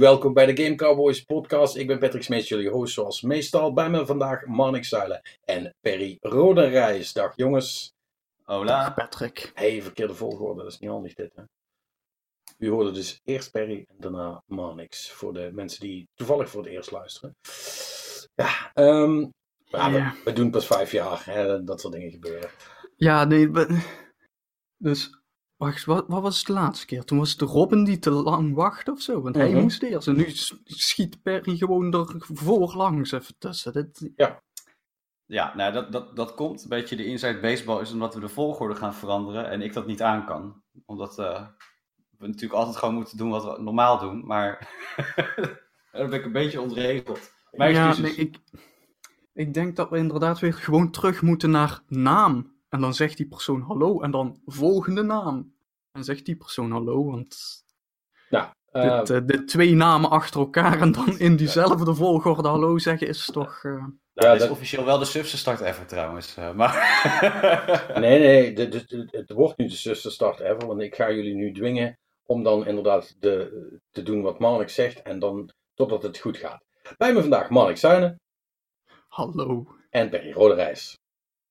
Welkom bij de Game Cowboys podcast. Ik ben Patrick Smeets, jullie host zoals meestal. Bij me vandaag Marnik Zuilen en Perry Rodenrijs. Dag jongens. Hola. Patrick. Hey, verkeerde volgorde, dat is niet handig dit hè. U hoorde dus eerst Perry en daarna Marnix. Voor de mensen die toevallig voor het eerst luisteren. Ja, ehm, ja, we, Ja. we doen pas vijf jaar. Hè, dat soort dingen gebeuren. Ja, nee, dus, wacht, wat, wat was het de laatste keer? Toen was het Robin die te lang wachtte of zo, want hij Mhm. moest eerst. En nu schiet Perry gewoon er voorlangs even tussen. Dit, Ja, nou, dat, dat, dat komt een beetje de inside baseball is omdat we de volgorde gaan veranderen en ik dat niet aan kan. Omdat eh, we natuurlijk altijd gewoon moeten doen wat we normaal doen, maar dan ben ik een beetje ontregeld. Mijn ja, nee, ik, ik denk dat we inderdaad weer gewoon terug moeten naar naam. En dan zegt die persoon hallo en dan volgende naam. En zegt die persoon hallo, want Nou, eh, dit, eh, de twee namen achter elkaar en dan in diezelfde volgorde hallo zeggen is toch... Ja, dit is dat- officieel wel de start ever trouwens. eh, maar Nee, nee, de, de, de- het wordt nu de start ever, want ik ga jullie nu dwingen om dan inderdaad de, te doen wat Marnix zegt en dan totdat het goed gaat. Bij me vandaag Marnix Zuinen hallo. en Perry Roderijs.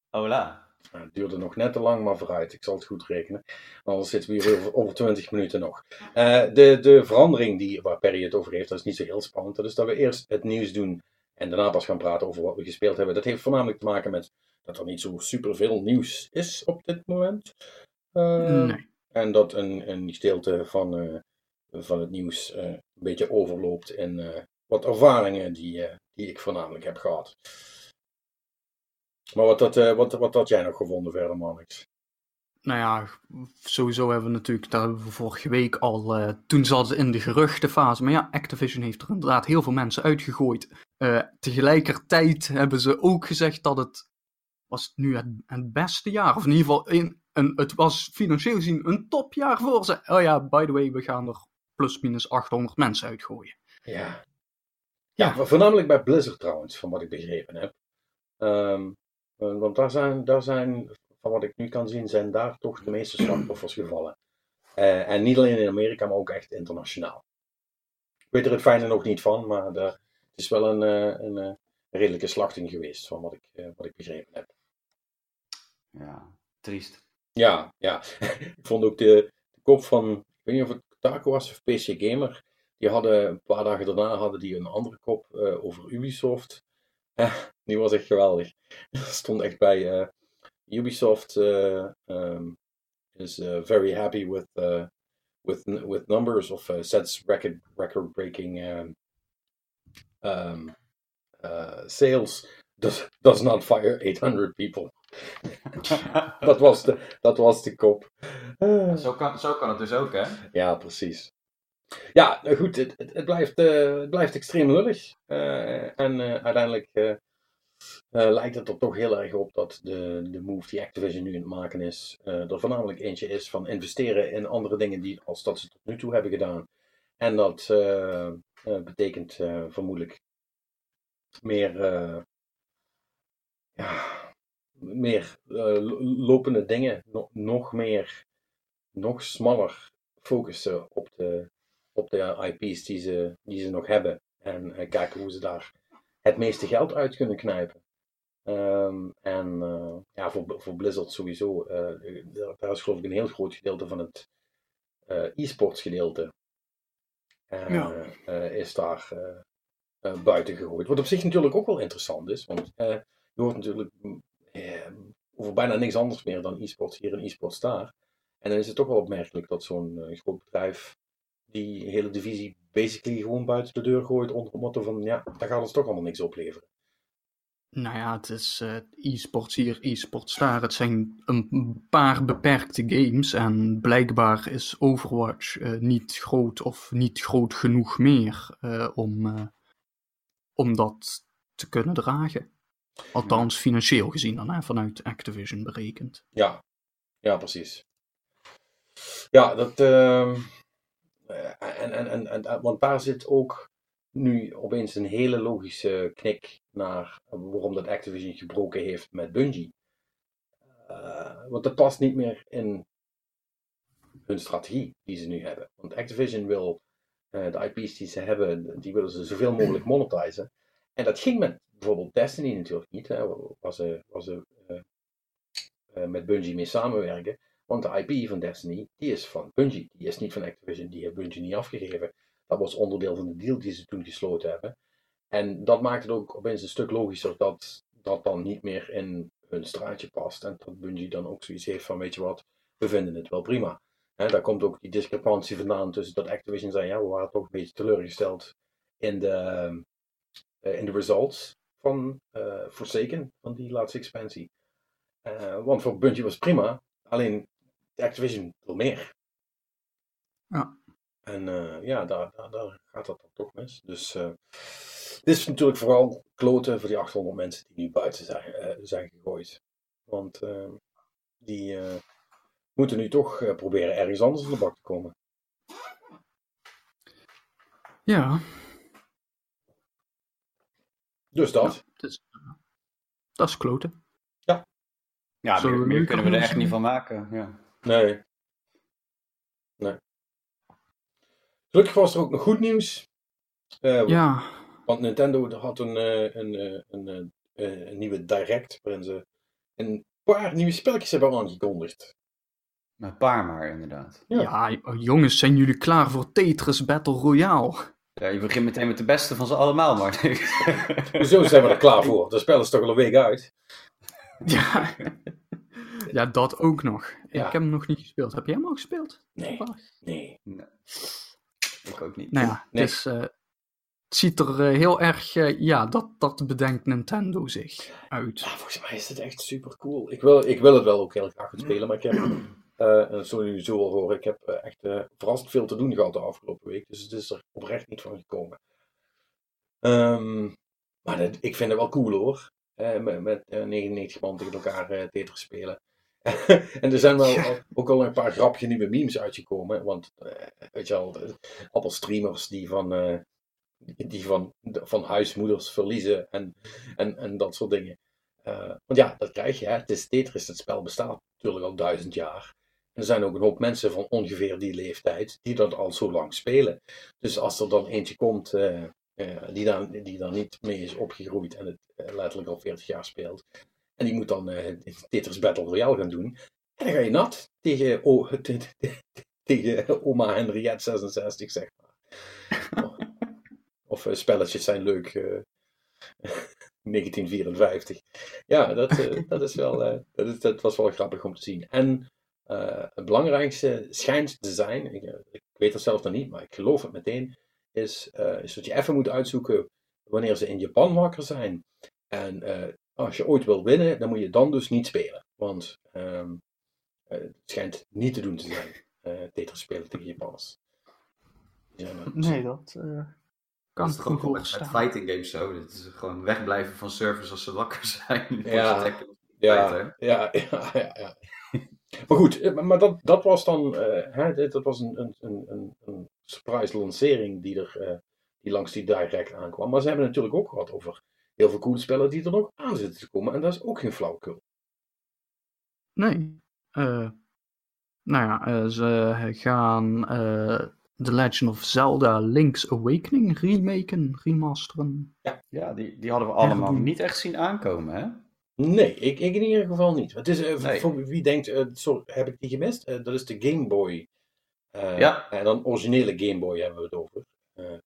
Hola. Nou, het duurde nog net te lang, maar vooruit, ik zal het goed rekenen. Anders zitten we hier over, over 20 minuten nog. Eh, de, de verandering die, waar Perry het over heeft, dat is niet zo heel spannend. Dat is dat we eerst het nieuws doen en daarna pas gaan praten over wat we gespeeld hebben. Dat heeft voornamelijk te maken met dat er niet zo superveel nieuws is op dit moment. Eh, Nee. En dat een, een gedeelte van, eh, van het nieuws een beetje overloopt in wat ervaringen die, die ik voornamelijk heb gehad. Maar wat, dat, eh, wat, wat had jij nog gevonden verder, Mannix? Nou ja, sowieso hebben we natuurlijk, daar hebben we vorige week al, eh, toen zat het in de geruchtenfase. Maar ja, Activision heeft er inderdaad heel veel mensen uitgegooid. Eh, tegelijkertijd hebben ze ook gezegd dat het, was het nu het, het beste jaar, of in ieder geval, een, een, het was financieel gezien een topjaar voor ze. Oh ja, by the way, we gaan er plus minus 800 mensen uitgooien. Ja. Ja, vo- voornamelijk bij Blizzard trouwens, van wat ik begrepen heb. Ehm, eh, want daar zijn, daar zijn, van wat ik nu kan zien, zijn daar toch de meeste slachtoffers gevallen. Eh, en niet alleen in Amerika, maar ook echt internationaal. Ik weet er het fijne nog niet van, maar het is wel een, eh, een, eh, redelijke slachting geweest, van wat ik, eh, wat ik begrepen heb. Ja, triest. Ja, ja. ik vond ook de, de kop van, ik weet niet of het Taco was of PC Gamer. Die hadden een paar dagen daarna hadden die een andere kop eh, over Ubisoft. Eh, die was echt geweldig. Stond echt bij eh, Ubisoft eh, um, is eh, very happy with, with, with numbers of sets record, record breaking um, um, sales. Does, does not fire 800 people. Dat was de, dat was de kop. Zo, kan, zo kan het dus ook, hè? ja, precies. Ja, nou goed, het, het, blijft, het blijft extreem lullig. En uiteindelijk eh, lijkt het er toch heel erg op dat de, de move die Activision nu aan het maken is, eh, er voornamelijk eentje is van investeren in andere dingen die, als dat ze tot nu toe hebben gedaan. En dat eh, betekent vermoedelijk meer, ja, meer lo- lopende dingen, no- nog meer, nog smaller focussen op de, op de IP's die ze, die ze nog hebben. En kijken hoe ze daar het meeste geld uit kunnen knijpen. Ehm, en eh, ja, voor, voor Blizzard sowieso. eh, daar- daar is geloof ik een heel groot gedeelte van het eh, e-sports gedeelte. eh, Ja. eh, is daar eh, eh, buiten gegooid. Wat op zich natuurlijk ook wel interessant is. Want eh, je hoort natuurlijk mm, eh, over bijna niks anders meer dan e-sports hier en e-sports daar. En dan is het toch wel opmerkelijk dat zo'n eh, groot bedrijf die hele divisie basically gewoon buiten de deur gooit onder het motto van ja, daar gaat ons toch allemaal niks opleveren. Nou ja, het is eh, e-sports hier, e-sports daar. Het zijn een paar beperkte games en blijkbaar is Overwatch eh, niet groot of niet groot genoeg meer eh, om, om dat te kunnen dragen. Althans, financieel gezien dan, hè, vanuit Activision berekend. Ja, ja, precies. Ja, dat. Eh, en, en, en, en, want daar zit ook nu opeens een hele logische knik naar waarom dat Activision gebroken heeft met Bungie. Eh, want dat past niet meer in hun strategie die ze nu hebben. Want Activision wil Eh, de IP's die ze hebben, die willen ze zoveel mogelijk monetizen. En dat ging met bijvoorbeeld Destiny natuurlijk niet, hè, waar ze, waar ze eh, eh, met Bungie mee samenwerken. Want de IP van Destiny, die is van Bungie, die is niet van Activision, die heeft Bungie niet afgegeven. Dat was onderdeel van de deal die ze toen gesloten hebben. En dat maakt het ook opeens een stuk logischer dat dat dan niet meer in hun straatje past. En dat Bungie dan ook zoiets heeft van, weet je wat, we vinden het wel prima. Hè, daar komt ook die discrepantie vandaan tussen dat Activision zei, ja, we waren toch een beetje teleurgesteld in de, uh, in de results van uh, Forsaken, van die laatste expansie. Uh, want voor Bungie was prima, alleen Activision wil meer. Ja. En ja, daar, daar, daar, gaat dat dan toch mis. Dus dit is natuurlijk vooral kloten voor die 800 mensen die nu buiten zijn, zijn gegooid. Want die moeten nu toch uh, proberen ergens anders in de bak te komen. Ja. Dus dat. Ja, dus, dat is kloten. Ja. Ja, meer, meer kunnen we er echt niet van maken. Ja. Nee. Nee. Gelukkig was er ook nog goed nieuws. Uh, ja. Want Nintendo had een, uh, een, een, een, nieuwe Direct waarin ze een paar nieuwe spelletjes hebben aangekondigd. Een paar maar, inderdaad. Ja. ja, jongens, zijn jullie klaar voor Tetris Battle Royale? Ja, je begint meteen met de beste van ze allemaal, maar. Zo zijn we er klaar voor. De spel is toch al een week uit. Ja, ja dat ook nog. Ja. Ik heb hem nog niet gespeeld. Heb jij hem al gespeeld? Nee. Nee. nee. Ik ook niet. Nou ja, nee. dus, uh, het ziet er uh, heel erg, uh, ja, dat, dat bedenkt Nintendo zich uit. Ja, volgens mij is het echt super cool. Ik wil, ik wil het wel ook heel graag gaan spelen, maar ik heb uh, zoals jullie zo al horen, ik heb uh, echt uh, verrassend veel te doen gehad de afgelopen week. Dus het is er oprecht niet van gekomen. Um, maar dat, ik vind het wel cool hoor. met, met 99 man tegen elkaar Tetris spelen. en er zijn wel ja. ook al een paar grapje nieuwe memes uitgekomen. Want weet je al, allemaal streamers die van, die van, van huismoeders verliezen en, en, en dat soort dingen. want ja, dat krijg je. Hè. Het is Tetris, het spel bestaat natuurlijk al duizend jaar. Er zijn ook een hoop mensen van ongeveer die leeftijd die dat al zo lang spelen. Dus als er dan eentje komt uh, die, dan, die dan niet mee is opgegroeid en het letterlijk al 40 jaar speelt. En die moet dan Tetris Battle Royale gaan doen. En dan ga je nat tegen, oh, tegen oma Henriette 66, zeg maar. of spelletjes zijn leuk. 1954. Ja, dat, dat, is wel, dat, is, dat was wel grappig om te zien. En uh, het belangrijkste schijnt te zijn, ik, eh, ik, weet het zelf nog niet, maar ik geloof het meteen, is, uh, is dat je even moet uitzoeken wanneer ze in Japan wakker zijn. En uh, als je ooit wil winnen, dan moet je dan dus niet spelen. Want um, het schijnt niet te doen te zijn, Tetris spelen tegen Japanners. nee, dat kan het gewoon met, met fighting games zo. Het is gewoon wegblijven van servers als ze wakker zijn. Ja, ja, ja, ja, ja, ja. Maar goed, eh, maar dat, dat was dan uh, hè, dat was een, een, een, een surprise lancering die, er, uh, die langs die direct aankwam. Maar ze hebben natuurlijk ook gehad over heel veel coole spellen die er nog aan zitten te komen. En dat is ook geen flauwkul. Nee. Uh, nou ja, ze gaan The Legend of Zelda Link's Awakening remaken, remasteren. Ja, ja die, die hadden we allemaal niet echt zien aankomen, hè? Nee, ik, ik in ieder geval niet. Het is, uh, voor wie denkt, uh, sorry, heb ik die gemist? Uh, dat is de Game Boy. ja. En dan originele Game Boy hebben we het over.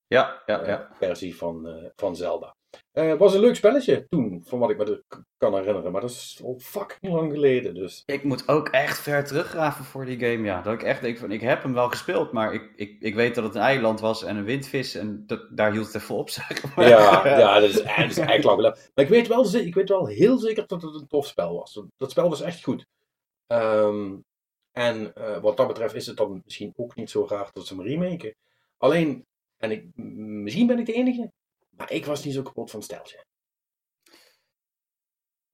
ja, ja, ja. Versie van, van Zelda. Het was een leuk spelletje toen, van wat ik me kan herinneren. Maar dat is al fucking lang geleden. Dus. Ik moet ook echt ver teruggraven voor die game. Ja, dat ik echt denk van, ik heb hem wel gespeeld. Maar ik, ik, ik weet dat het een eiland was en een windvis. En dat, daar hield het even op, zeg maar. Ja, ja dat, is, dat is eigenlijk lang geleden. Maar ik weet, wel, ik weet wel heel zeker dat het een tof spel was. Dat spel was echt goed. Um, en uh, wat dat betreft is het dan misschien ook niet zo raar dat ze hem remaken. Alleen, en ik, misschien ben ik de enige, maar ik was niet zo kapot van het steltje.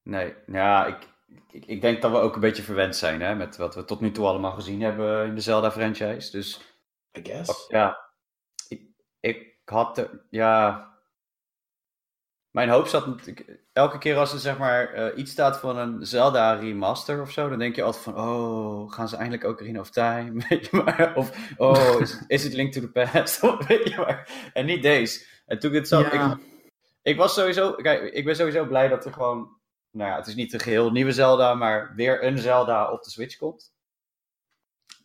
Nee, ja, ik, ik, ik, denk dat we ook een beetje verwend zijn hè, met wat we tot nu toe allemaal gezien hebben in de Zelda-franchise. Dus, I guess. Ja, ik, ik had, er, ja, Mijn hoop zat natuurlijk... Elke keer als er zeg maar eh, iets staat van een Zelda remaster of zo, dan denk je altijd van, oh, gaan ze eindelijk ook Ocarina of Time? Weet je maar? Of, oh, is, is het Link to the Past? Weet je maar? En niet deze. En toen ik het zag, Ja. ik, ik was sowieso, kijk, ik ben sowieso blij dat er gewoon, nou ja, het is niet een geheel nieuwe Zelda, maar weer een Zelda op de Switch komt.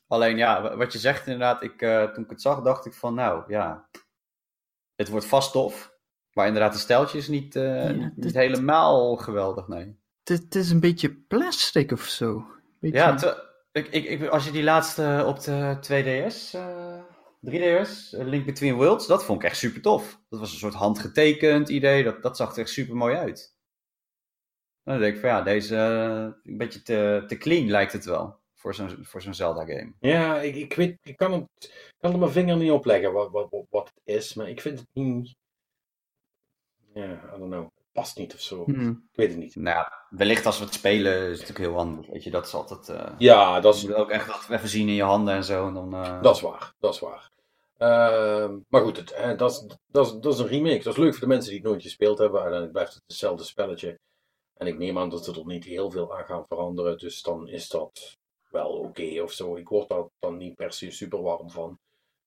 Alleen ja, wa- wat je zegt inderdaad, ik, eh, toen ik het zag, dacht ik van, nou ja, het wordt vast tof. Maar inderdaad, de stijltje is niet, eh, Ja, niet helemaal geweldig, nee. Het, is een beetje plastic of zo. Beetje... Ja, te- ik, ik, als je die laatste op de 2DS, eh 3DS, eh, Link Between Worlds, dat vond ik echt super tof. Dat was een soort handgetekend idee, dat, dat zag er echt super mooi uit. Dan denk ik van ja, deze eh, een beetje te, te clean lijkt het wel voor zo'n voor zo'n Zelda-game. Ja, ik, ik weet, ik kan, het, kan er mijn vinger niet op leggen wat, wat, wat- het is, maar ik vind het niet. Ja, I don't know. Het past niet of zo. Hmm. Ik weet het niet. Nou ja, wellicht als we het spelen is het natuurlijk heel anders. Weet je, dat is altijd. eh Ja, dat je is, moet ook echt wat even zien in je handen en zo. En dan, eh, dat is waar. Dat is waar. Ehm, maar goed, het, eh, dat, is, dat, dat is een remake. Dat is leuk voor de mensen die het nooit gespeeld hebben. Uiteindelijk blijft het hetzelfde spelletje. En ik neem aan dat ze er niet heel veel aan gaan veranderen. Dus dan is dat wel oké of zo. Ik word daar dan niet per se super warm van.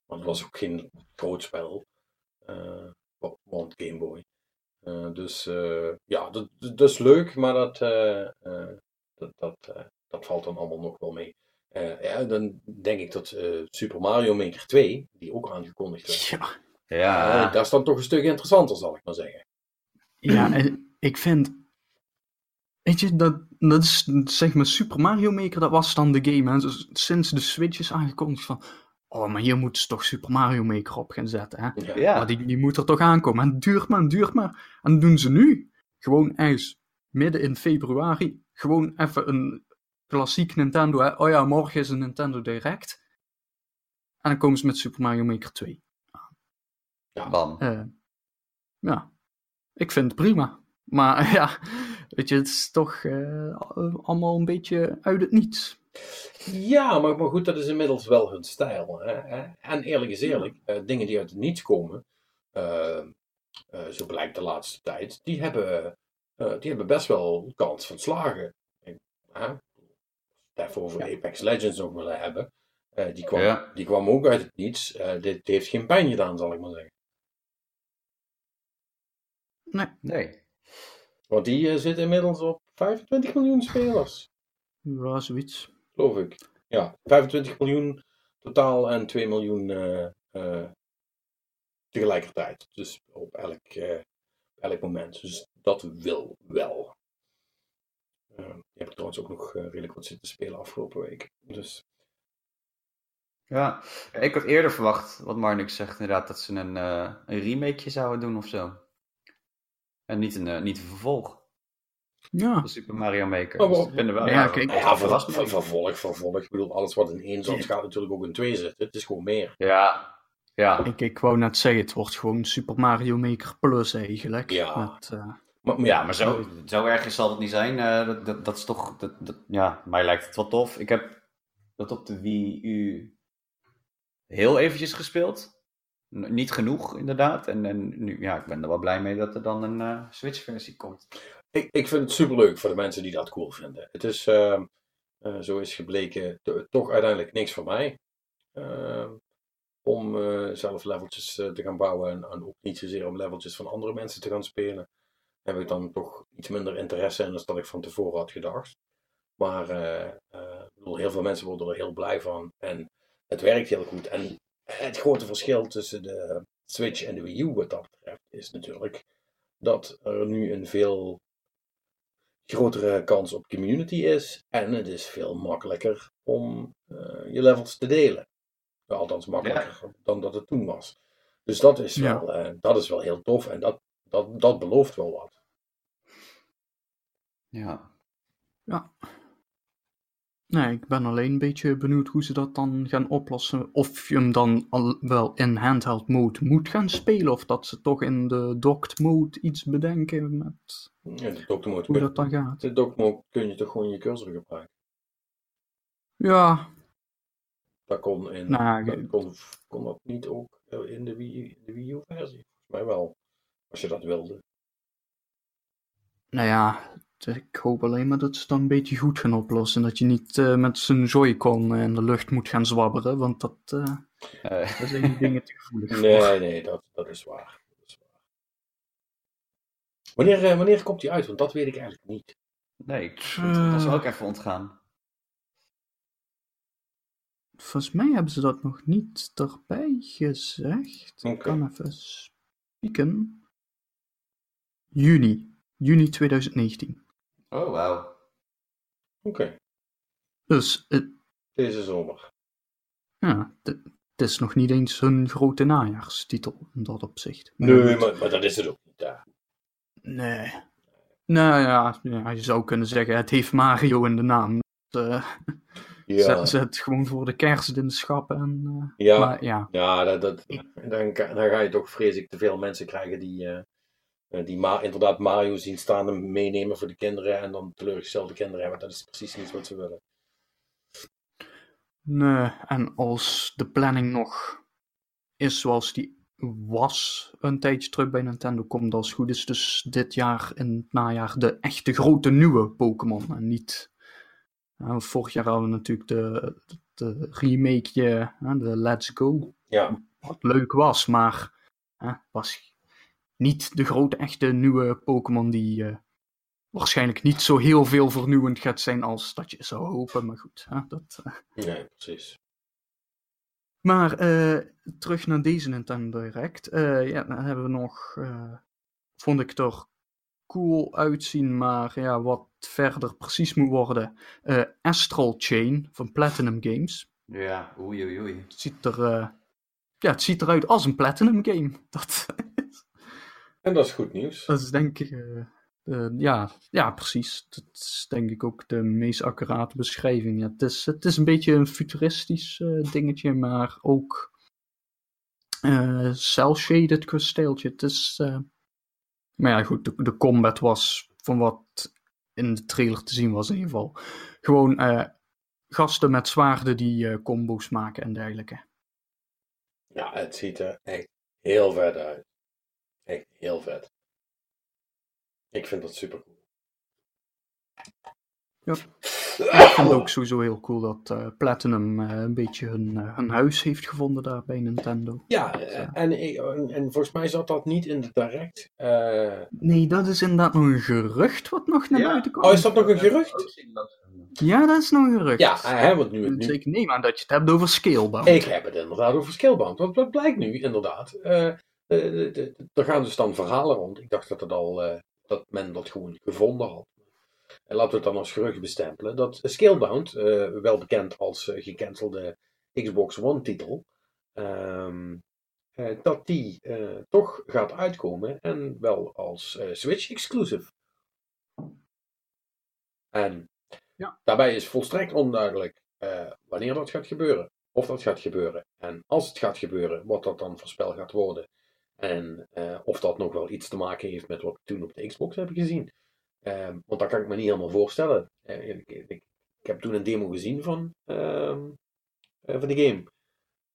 Want het was ook geen groot spel. Wa- want Game Boy. Eh, dus ja, dat, dat is leuk, maar dat, dat, dat, dat valt dan allemaal nog wel mee. Eh, ja, dan denk ik dat eh, Super Mario Maker 2, die ook aangekondigd werd, Ja, ja. eh, dat is dan toch een stuk interessanter, zal ik maar zeggen. ja en ik vind... Weet je, dat, dat is zeg maar Super Mario Maker, dat was dan de game. Hè? Dus sinds de Switch is aangekondigd van... Oh, maar hier moeten ze toch Super Mario Maker op gaan zetten, hè? Ja. ja. Maar die, die moet er toch aankomen. En het duurt maar, het duurt maar. En dat doen ze nu. Gewoon eens midden in februari. Gewoon even een klassiek Nintendo. Hè? Oh ja, morgen is een Nintendo Direct. En dan komen ze met Super Mario Maker 2. Bam. Eh, ja, ik vind het prima. Maar ja, weet je, het is toch eh, allemaal een beetje uit het niets. Ja, maar, maar goed, dat is inmiddels wel hun stijl. Hè? En eerlijk is eerlijk, eh, dingen die uit het niets komen, zo blijkt de laatste tijd, die hebben, eh, die hebben best wel kans van slagen. Hè? Even over Apex Legends nog willen hebben, eh, die, kwam, Ja. die kwam ook uit het niets. Eh, dit heeft geen pijn gedaan, zal ik maar zeggen. Nee, Nee. Want die eh, zit inmiddels op 25 miljoen spelers. ja, zoiets. Geloof ik. Ja, 25 miljoen totaal en 2 miljoen eh, eh, tegelijkertijd. Dus op elk, eh, op elk moment. Dus dat wil wel. Eh, die heb ik trouwens ook nog eh, redelijk wat zitten spelen afgelopen week. Dus Ja, ik had eerder verwacht, wat Marnix zegt inderdaad, dat ze een, eh een remakeje zouden doen of zo. En niet een, eh, niet een vervolg Ja, van Super Mario Maker. Maar Dus ik ben er wel Ja, ja, kijk. ja, ver, verrast ver, vervolg, vervolg. Ik bedoel, alles wat in één zat, gaat natuurlijk ook in twee zitten. Het is gewoon meer. Ja, ja. ik, ik wou net zeggen, het wordt gewoon Super Mario Maker Plus eigenlijk. Ja. Met, eh, Maar, Ja, maar zo, zo erg zal het niet zijn. Eh, dat, dat, dat is toch, dat, dat, ja, mij lijkt het wel tof. Ik heb dat op de Wii U heel eventjes gespeeld. N- niet genoeg, inderdaad. En, en nu, ja, ik ben er wel blij mee dat er dan een eh, Switch-versie komt. Ik, ik vind het superleuk voor de mensen die dat cool vinden. Het is, ehm, eh, zo is gebleken, to- toch uiteindelijk niks voor mij. Ehm, om zelf leveltjes te gaan bouwen en, en ook niet zozeer om leveltjes van andere mensen te gaan spelen. Heb ik dan toch iets minder interesse in dan dat ik van tevoren had gedacht. Maar eh, eh, ik bedoel, heel veel mensen worden er heel blij van. En het werkt heel goed. En het grote verschil tussen de Switch en de Wii U wat dat betreft is natuurlijk dat er nu een veel grotere kans op community is. En het is veel makkelijker om eh, je levels te delen. Althans, makkelijker dan dat het toen was. Dus dat is, Ja. wel, eh, dat is wel heel tof en dat, dat, dat belooft wel wat. Ja. Nee, ik ben alleen een beetje benieuwd hoe ze dat dan gaan oplossen. Of je hem dan al wel in handheld mode moet gaan spelen. Of dat ze toch in de docked mode iets bedenken met In de dockmode hoe kun, dat dan gaat. de dockmode kun je toch gewoon je cursor gebruiken. Ja, Dat kon, in, Nou, dat ge- kon, kon dat niet ook eh, in de Wii, de Wii U versie? Volgens mij wel. Als je dat wilde. Nou ja, ik hoop alleen maar dat ze het dan een beetje goed gaan oplossen. Dat je niet eh, met zijn Joy-Con in de lucht moet gaan zwabberen, want dat, eh Eh, daar zijn die dingen te gevoelig voor. Nee, nee, dat, dat is waar. Dat is waar. Wanneer, eh, wanneer komt die uit? Want dat weet ik eigenlijk niet. nee, dat was ook even ontgaan. Volgens mij hebben ze dat nog niet erbij gezegd. Ik Oké. kan even spieken. Juni. Juni 2019. Oh, wauw. Oké, Dus eh, deze zomer. ja, het is nog niet eens een grote najaarstitel in dat opzicht. Maar Nee, maar, maar dat is het ook niet. Ja. Nee. Nou ja, ja, je zou kunnen zeggen, het heeft Mario in de naam. Dus, eh, Ja, zet, zet gewoon voor de kerst in de schappen. En, eh, ja, Maar ja, ja dat, dat, dan, dan ga je toch vrees ik te veel mensen krijgen die, die ma inderdaad Mario zien staan en meenemen voor de kinderen en dan teleurgestelde kinderen hebben. Dat is precies niet wat ze willen. nee. En als de planning nog is zoals die was een tijdje terug bij Nintendo, komt als het goed is dus dit jaar in het najaar de echte grote nieuwe Pokémon. En niet... nou, vorig jaar hadden we natuurlijk de, de remake, de Let's Go. Ja, wat leuk was, maar hè, was niet de grote echte nieuwe Pokémon die eh, waarschijnlijk niet zo heel veel vernieuwend gaat zijn als dat je zou hopen. Maar goed, hè, dat, eh. nee, precies. Maar eh, terug naar deze Nintendo Direct. Ja, dan hebben we nog, vond ik er cool uitzien, maar ja, wat verder precies moet worden. Astral Chain van Platinum Games. Ja, oei, oei, oei. Het ziet er, ja, het ziet eruit als een Platinum game. Dat, En dat is goed nieuws. Dat is denk ik, eh, eh, ja, ja, precies. Dat is denk ik ook de meest accurate beschrijving. Ja, het, is, het is een beetje een futuristisch eh, dingetje, maar ook cel-shaded kasteeltje. Het is, maar ja, goed, de, de combat was van wat in de trailer te zien was in ieder geval. Gewoon gasten met zwaarden die combo's maken en dergelijke. Ja, het ziet er echt heel vet uit. Echt heel vet. Ik vind dat super cool. Ja. Ik vind het ook sowieso heel cool dat eh, Platinum eh, een beetje hun, eh, hun huis heeft gevonden daar bij Nintendo. Ja, en, ik- en, en volgens mij zat dat niet in de direct. Eh, Nee, dat is inderdaad nog een gerucht wat nog naar Ja. buiten komt. oh, is dat nog een gerucht? Ja, dat is nog een gerucht. Ja, hè, want nu, Ik nu, zeker neem aan dat je het hebt over Scalebound. Ik heb het inderdaad over Skillbound. Want wat blijkt nu inderdaad? Er gaan dus dan verhalen rond. Ik dacht dat, het al, eh, dat men dat gewoon gevonden had. En laten we het dan als gerucht bestempelen. Dat Scalebound, eh, wel bekend als eh, gecancelde Xbox One titel. ehm, eh, dat die toch gaat uitkomen. En wel als Switch exclusive. En Ja. daarbij is volstrekt onduidelijk wanneer dat gaat gebeuren. Of dat gaat gebeuren. En als het gaat gebeuren, wat dat dan voor spel gaat worden. En eh, of dat nog wel iets te maken heeft met wat we toen op de Xbox hebben gezien. Ehm, want dat kan ik me niet helemaal voorstellen. Eh, ik, ik, ik heb toen een demo gezien van, ehm, eh, van de game.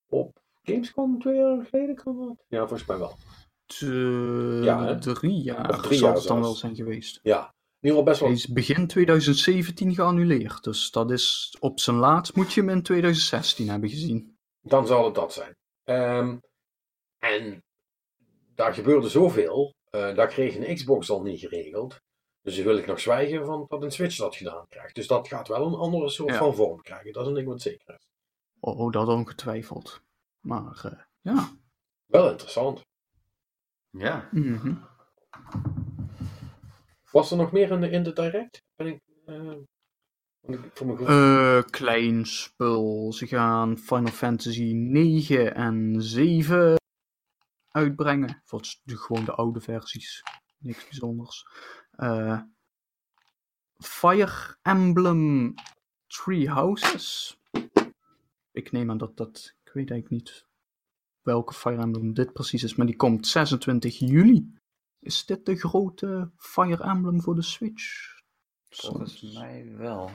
Op Gamescom twee jaar geleden kan dat? Ja, volgens mij wel. Te- Ja, hè? drie jaar Of drie zal jaar het dan wel zijn geweest. Ja, in ieder geval best Hij wel. is begin 2017 geannuleerd. Dus dat is op zijn laatst moet je hem in 2016 hebben gezien. Dan zal het dat zijn. Ehm, en daar gebeurde zoveel. eh daar kreeg een Xbox al niet geregeld. Dus dan wil ik nog zwijgen van dat een Switch dat gedaan krijgt. Dus dat gaat wel een andere soort Ja. van vorm krijgen. Dat is een ding wat zeker is. Oh, dat ongetwijfeld. Maar eh, ja. Wel interessant. Ja. Mhm. Was er nog meer in de, in de direct? Ben ik, eh, want ik- voor mijn gevoel- Eh, klein spul. Ze gaan Final Fantasy 9 en 7 uitbrengen. De, gewoon de oude versies. Niks bijzonders. Eh, Fire Emblem Three Houses. Ik neem aan dat dat. Ik weet eigenlijk niet welke Fire Emblem dit precies is, maar die komt 26 juli. Is dit de grote Fire Emblem voor de Switch? Volgens mij wel.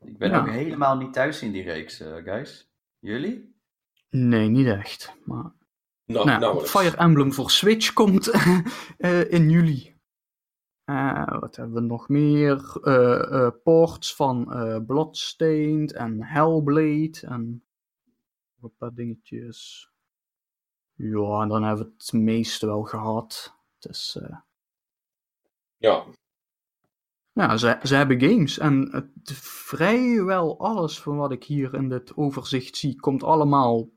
Ik ben Ja. ook helemaal niet thuis in die reeks, eh, guys. Jullie? Nee, niet echt. Maar nou, Nou. Fire Emblem voor Switch komt eh, in juli. Eh, wat hebben we nog meer? Eh, ports van Bloodstained en Hellblade en een paar dingetjes. Ja, en dan hebben we het meeste wel gehad. Dus eh, Ja, ja, ze, ze hebben games en het, vrijwel alles van wat ik hier in dit overzicht zie, komt allemaal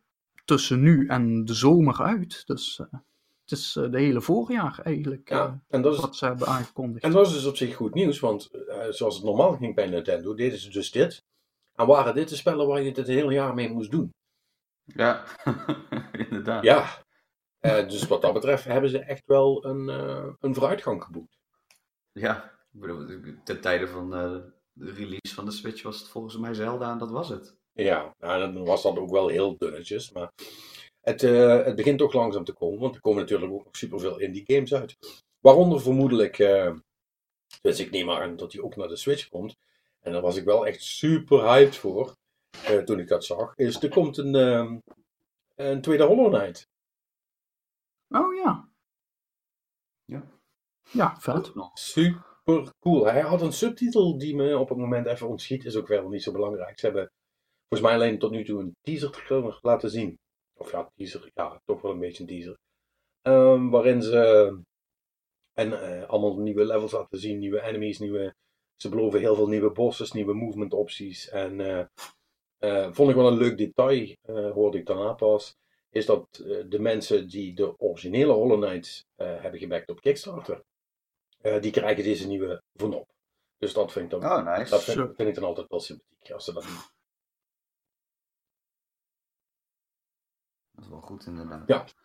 tussen nu en de zomer uit. Dus eh, het is eh, de hele voorjaar eigenlijk eh, ja. En, dat is, wat ze hebben aangekondigd. en dat is dus op zich goed nieuws, want eh, zoals het normaal ging bij Nintendo, deden ze dus dit. En waren dit de spellen waar je het het hele jaar mee moest doen? Ja, inderdaad. Ja. Eh, dus wat dat betreft hebben ze echt wel een, eh, een vooruitgang geboekt. Ja, ik bedoel, ten tijde van eh, de release van de Switch was het volgens mij Zelda en dat was het. Ja, nou, dan was dat ook wel heel dunnetjes. Maar het, eh, het begint toch langzaam te komen. Want er komen natuurlijk ook nog superveel indie games uit. Waaronder vermoedelijk, eh, dus ik neem aan dat die ook naar de Switch komt. En daar was ik wel echt super hyped voor. eh, toen ik dat zag. Is er komt een, ehm, een tweede Hollow Knight. Oh ja. Ja. Ja, vet. Super cool. Hij had een subtitel die me op het moment even ontschiet. Is ook wel niet zo belangrijk. Ze hebben volgens mij alleen tot nu toe een teaser laten zien. Of ja, teaser. Ja, toch wel een beetje een teaser. Ehm, waarin ze en, eh, allemaal nieuwe levels laten zien. Nieuwe enemies. Nieuwe, ze beloven heel veel nieuwe bosses. Nieuwe movement opties. En eh, eh, vond ik wel een leuk detail. eh, hoorde ik daarna pas. Is dat de mensen die de originele Hollow Knight eh, hebben gebackt op Kickstarter. Eh, die krijgen deze nieuwe vanop. Dus dat vind ik dan, Oh, nice. dat vind, vind ik dan altijd wel sympathiek als ze dat doen. Dat is wel goed inderdaad.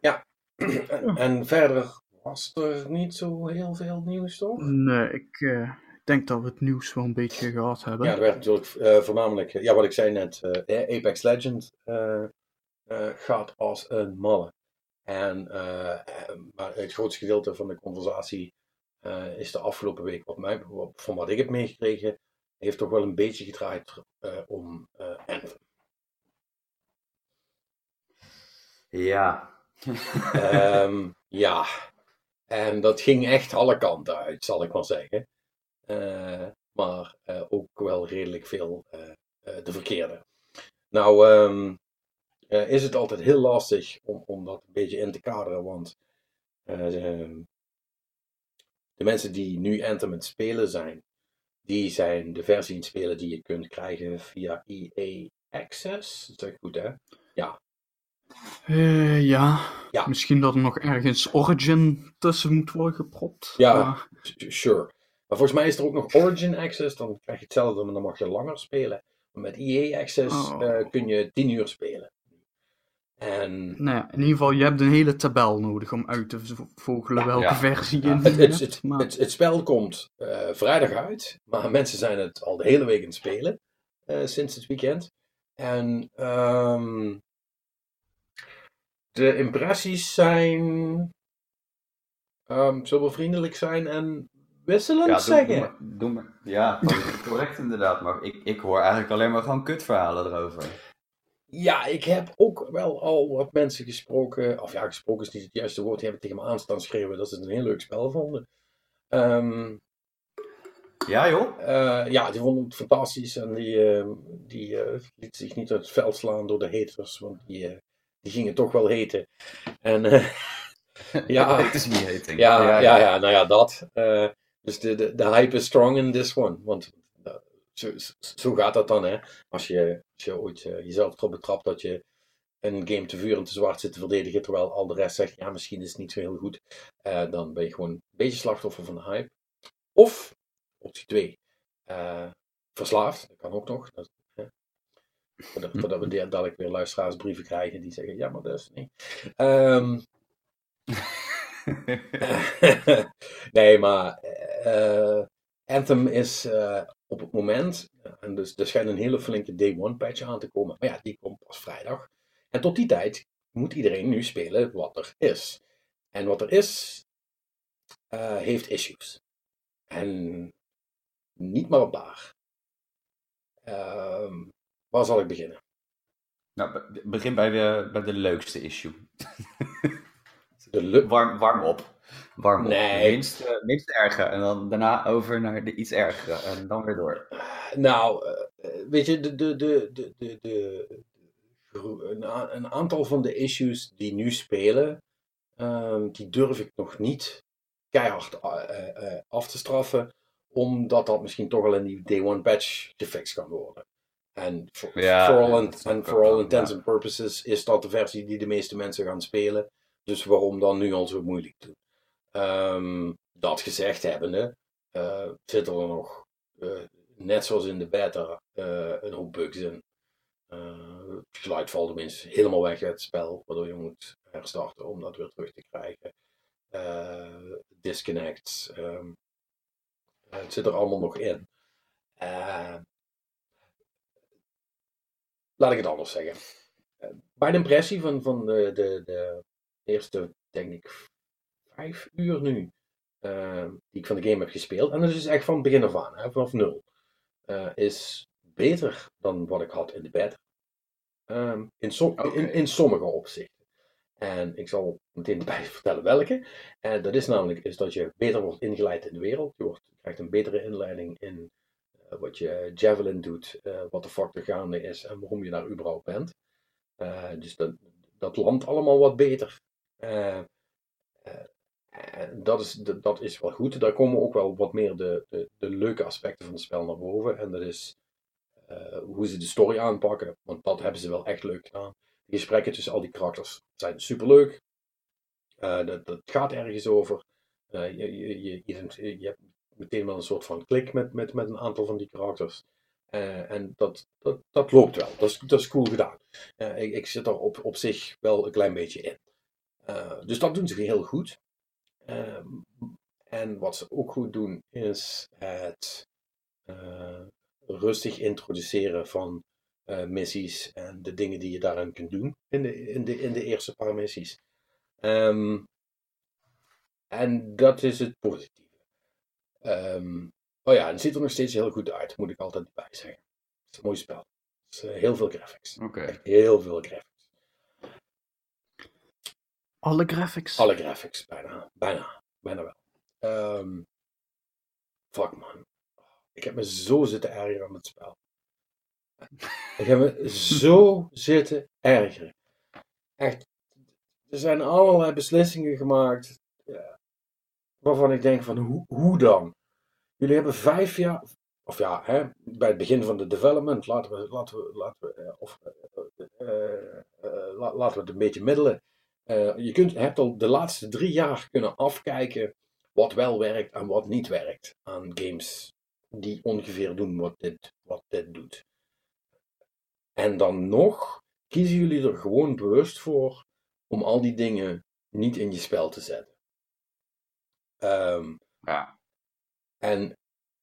Ja. en, en verder was er niet zo heel veel nieuws, toch? Nee, ik eh, denk dat we het nieuws wel een beetje gehad hebben. Ja, er werd natuurlijk eh, voornamelijk, ja, wat ik zei net, eh, Apex Legends eh, eh, gaat als een malle. En maar het grootste gedeelte van de conversatie eh, is de afgelopen week, wat mij, van wat ik heb meegekregen, heeft toch wel een beetje gedraaid eh, om eh Anthem. Ja. Ehm, ja, en dat ging echt alle kanten uit, zal ik maar zeggen. Eh, maar eh, ook wel redelijk veel eh, eh, de verkeerde. Nou, ehm, eh, is het altijd heel lastig om, om dat een beetje in te kaderen, want eh, ehm, de mensen die nu aan het spelen zijn, die zijn de versie het spelen die je kunt krijgen via EA Access. Dat ik goed, hè? Eh, ja. Ja. misschien dat er nog ergens Origin tussen moet worden gepropt. Ja. Maar- Sure. Maar volgens mij is er ook nog Origin Access. Dan krijg je hetzelfde, maar dan mag je langer spelen. Maar met EA Access Oh. eh, kun je 10 uur spelen. En nou ja, in ieder geval, je hebt een hele tabel nodig om uit te vogelen welke Ja. versie je Ja, het, het, hebt. het, maar- het, het spel komt eh, vrijdag uit. Maar mensen zijn het al de hele week aan het spelen. eh, sinds het weekend. En ehm, de impressies zijn. ehm zullen we vriendelijk zijn en wisselend Ja, zeggen? doe maar, doe maar. Ja, correct inderdaad. Maar ik, ik hoor eigenlijk alleen maar gewoon kutverhalen erover. Ja, ik heb ook wel al wat mensen gesproken. Of ja, gesproken is niet het juiste woord. Die hebben tegen me aan staan schreeuwen dat ze het een heel leuk spel vonden. Ehm, Ja joh? eh, ja, die vonden het fantastisch. En die, ehm, die eh, liet zich niet uit het veld slaan door de haters. Want die, eh, die gingen toch wel heten. En eh, ja, Het is niet hating. ja, ja, ja, nou ja, dat. Eh, dus de, de, de hype is strong in this one. Want eh, zo, zo- gaat dat dan, hè. Als je, als je ooit jezelf erop betrapt dat je een game te vuur en te zwart zit te verdedigen, terwijl al de rest zegt, ja, misschien is het niet zo heel goed. dan ben je gewoon een beetje slachtoffer van de hype. Of, optie 2, eh, verslaafd. Dat kan ook nog. Dat. Voordat, voordat we de- dadelijk weer luisteraarsbrieven krijgen die zeggen, ja, maar dat is niet. Ehm, nee, maar eh, Anthem is eh, op het moment, en dus er schijnt een hele flinke day one patch aan te komen, maar ja, die komt pas vrijdag. En tot die tijd moet iedereen nu spelen wat er is. En wat er is, eh, heeft issues. En niet maar een paar. Ehm, waar zal ik beginnen? nou, be- begin bij de, bij de leukste issue. De Warm, warm op. warm op. Nee. Minst, eh, minst erge. En dan daarna over naar de iets ergere. En dan weer door. Nou, eh, weet je, de, de, de, de, de, een, aantal van de issues die nu spelen, ehm, die durf ik nog niet keihard eh, eh, af te straffen, omdat dat misschien toch al in die day one patch gefixt kan worden. En for, Ja, for all, ik for all intents and purposes is dat de versie die de meeste mensen gaan spelen. Dus waarom dan nu al zo moeilijk doen? Ehm, dat gezegd hebbende, eh zitten er nog eh, net zoals in de beta, eh, een hoop bugs in. Het geluid valt tenminste helemaal weg uit het spel, waardoor je moet herstarten om dat weer terug te krijgen. Disconnects. ehm, eh, het zit er allemaal nog in. Laat ik het anders zeggen. Eh, bij de impressie van, van de, de, de eerste, denk ik, vijf uur nu, eh, die ik van de game heb gespeeld, en dat is dus echt van begin af aan, hè, vanaf nul, eh, is beter dan wat ik had in de beta. Ehm, in, som- in, in sommige opzichten. En ik zal meteen bij vertellen welke. En dat is namelijk is dat je beter wordt ingeleid in de wereld. Je, wordt, krijgt een betere inleiding in wat je Javelin doet, eh, wat de fuck er gaande is en waarom je daar überhaupt bent. Eh, dus dat, dat landt allemaal wat beter. Eh, eh, dat, is, dat, is wel goed. Daar komen ook wel wat meer de, de, leuke aspecten van het spel naar boven. En dat is eh, hoe ze de story aanpakken. Want dat hebben ze wel echt leuk gedaan. De gesprekken tussen al die karakters zijn superleuk. Eh dat, dat gaat ergens over. Eh, je, je, je, je, je hebt meteen wel een soort van klik met, met, met een aantal van die karakters. Eh, en dat, dat, dat loopt wel. Dat is, dat is cool gedaan. Eh, ik, ik zit er op, op zich wel een klein beetje in. Eh, dus dat doen ze heel goed. Ehm, en wat ze ook goed doen is het rustig introduceren van missies en de dingen die je daarin kunt doen in de, in de, in de eerste paar missies. Ehm, en dat is het positieve. Ehm, oh ja, het ziet er nog steeds heel goed uit, moet ik altijd bij zeggen. Het is een mooi spel. Het is, eh, heel veel graphics. Oké. Echt heel veel graphics. Alle graphics. Alle graphics, bijna. Bijna. Bijna wel. Ehm, fuck man. Ik heb me zo zitten ergeren aan het spel. Ik heb me zo zitten ergeren. Echt. Er zijn allerlei beslissingen gemaakt. eh, waarvan ik denk van hoe, hoe dan? Jullie hebben vijf jaar. Of ja, hè, bij het begin van de development. Laten we, laten we, laten we, eh, of, eh, eh, la- laten we het een beetje middelen. Je kunt, hebt al de laatste drie jaar kunnen afkijken wat wel werkt en wat niet werkt aan games die ongeveer doen wat dit, wat dit doet. En dan nog kiezen jullie er gewoon bewust voor om al die dingen niet in je spel te zetten. Ehm, Ja. en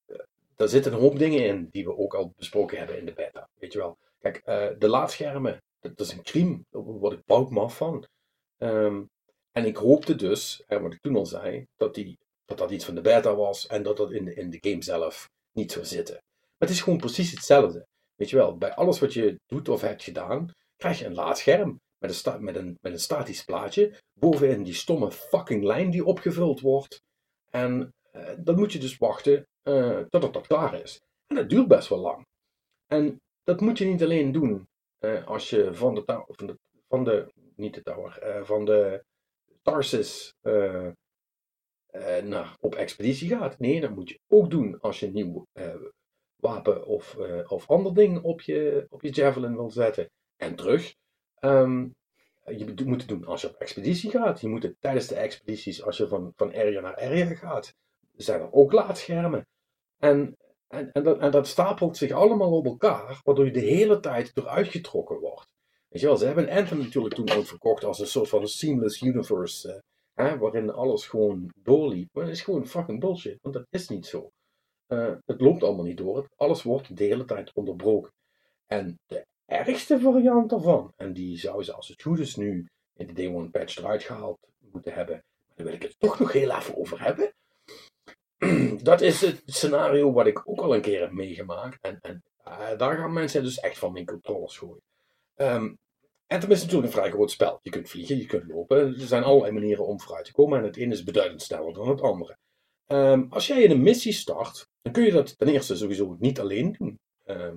eh, daar zitten een hoop dingen in die we ook al besproken hebben in de beta. Weet je wel. Kijk, eh, de laadschermen, dat, dat is een crime. Daar word ik af van. Ehm, en ik hoopte dus, hè, wat ik toen al zei, dat, die, dat dat iets van de beta was en dat dat in de, in de game zelf niet zou zitten. Maar het is gewoon precies hetzelfde. Weet je wel, bij alles wat je doet of hebt gedaan, krijg je een laadscherm met een, sta- met een, met een statisch plaatje. Bovenin die stomme fucking lijn die opgevuld wordt. En eh, dan moet je dus wachten eh, totdat dat klaar is. En dat duurt best wel lang. En dat moet je niet alleen doen eh, als je van de, van de, van de niet de tower, van de Tarsus naar, op expeditie gaat. Nee, dat moet je ook doen als je een nieuw wapen of, of ander ding op je, op je javelin wil zetten. En terug. Ehm, je moet doen als je op expeditie gaat. Je moet het tijdens de expedities, als je van, van area naar area gaat, zijn er ook laadschermen. En, en, en, dat, stapelt zich allemaal op elkaar, waardoor je de hele tijd eruit getrokken wordt. Weet je wel, ze hebben Anthem natuurlijk toen ook verkocht als een soort van een seamless universe, eh, waarin alles gewoon doorliep. Maar dat is gewoon fucking bullshit, want dat is niet zo. Eh, het loopt allemaal niet door, alles wordt de hele tijd onderbroken. En de ergste variant daarvan, en die zou ze als het goed is nu in de Day One patch eruit gehaald moeten hebben, maar daar wil ik het toch nog heel even over hebben. Dat is het scenario wat ik ook al een keer heb meegemaakt. En, en eh, daar gaan mensen dus echt van mijn controllers gooien. Ehm, En het is natuurlijk een vrij groot spel. Je kunt vliegen, je kunt lopen. Er zijn allerlei manieren om vooruit te komen. En het ene is beduidend sneller dan het andere. Ehm, als jij in een missie start, dan kun je dat ten eerste sowieso niet alleen doen. Ehm,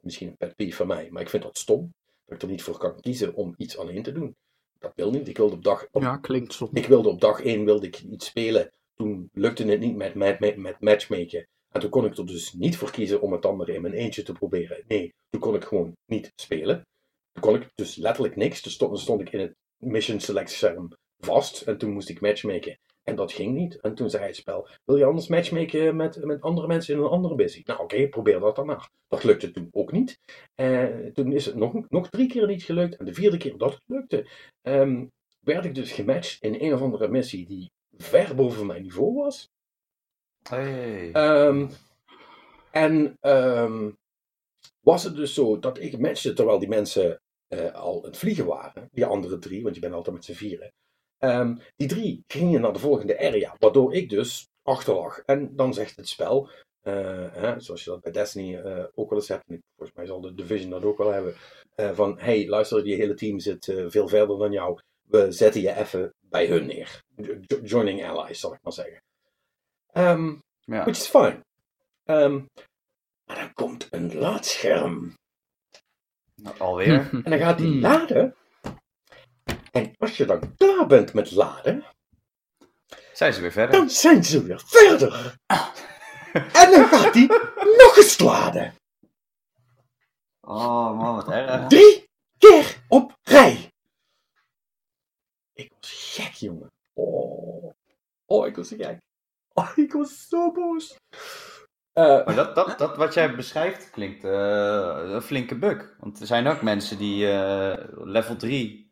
misschien een pet peeve van mij, maar ik vind dat stom. Dat ik er niet voor kan kiezen om iets alleen te doen. Dat wil niet. Ik wilde op dag, op, Ja, klinkt zo. ik wilde op dag 1 wilde ik iets spelen. Toen lukte het niet met, met, met, met matchmaken. En toen kon ik er dus niet voor kiezen om het dan maar in mijn eentje te proberen. Nee, toen kon ik gewoon niet spelen. Toen kon ik dus letterlijk niks. Toen stond ik in het mission select scherm vast. En toen moest ik matchmaken. En dat ging niet. En toen zei het spel, wil je anders matchmaken met, met andere mensen in een andere missie? Nou oké, probeer dat dan maar. Dat lukte toen ook niet. Eh, toen is het nog, nog drie keer niet gelukt. En de vierde keer dat het lukte, ehm, werd ik dus gematcht in een of andere missie die ver boven mijn niveau was. Hey. Ehm, en ehm, was het dus zo dat ik matchte terwijl die mensen eh, al het vliegen waren. Die andere drie, want je bent altijd met z'n vieren. Ehm, die drie gingen naar de volgende area, waardoor ik dus achterlag. En dan zegt het spel, eh, hè, zoals je dat bij Destiny eh, ook wel eens hebt, en volgens mij zal de Division dat ook wel hebben, eh, van hey, luister, je hele team zit veel verder dan jou. We zetten je even bij hun neer. Jo- joining allies, zal ik maar zeggen. Ehm, ja. Which is fine. Ehm, maar dan komt een laadscherm. Alweer. En dan gaat die Hmm. laden. En als je dan klaar bent met laden, Zijn ze weer verder? dan zijn ze weer verder. En dan gaat die nog eens laden. Oh man, wat erg. Drie keer op rij. Ik was gek, jongen. Oh, oh ik was gek. Oh, ik was zo boos. Eh, Maar dat, dat, dat wat jij beschrijft klinkt eh, een flinke bug. Want er zijn ook mensen die eh, level 3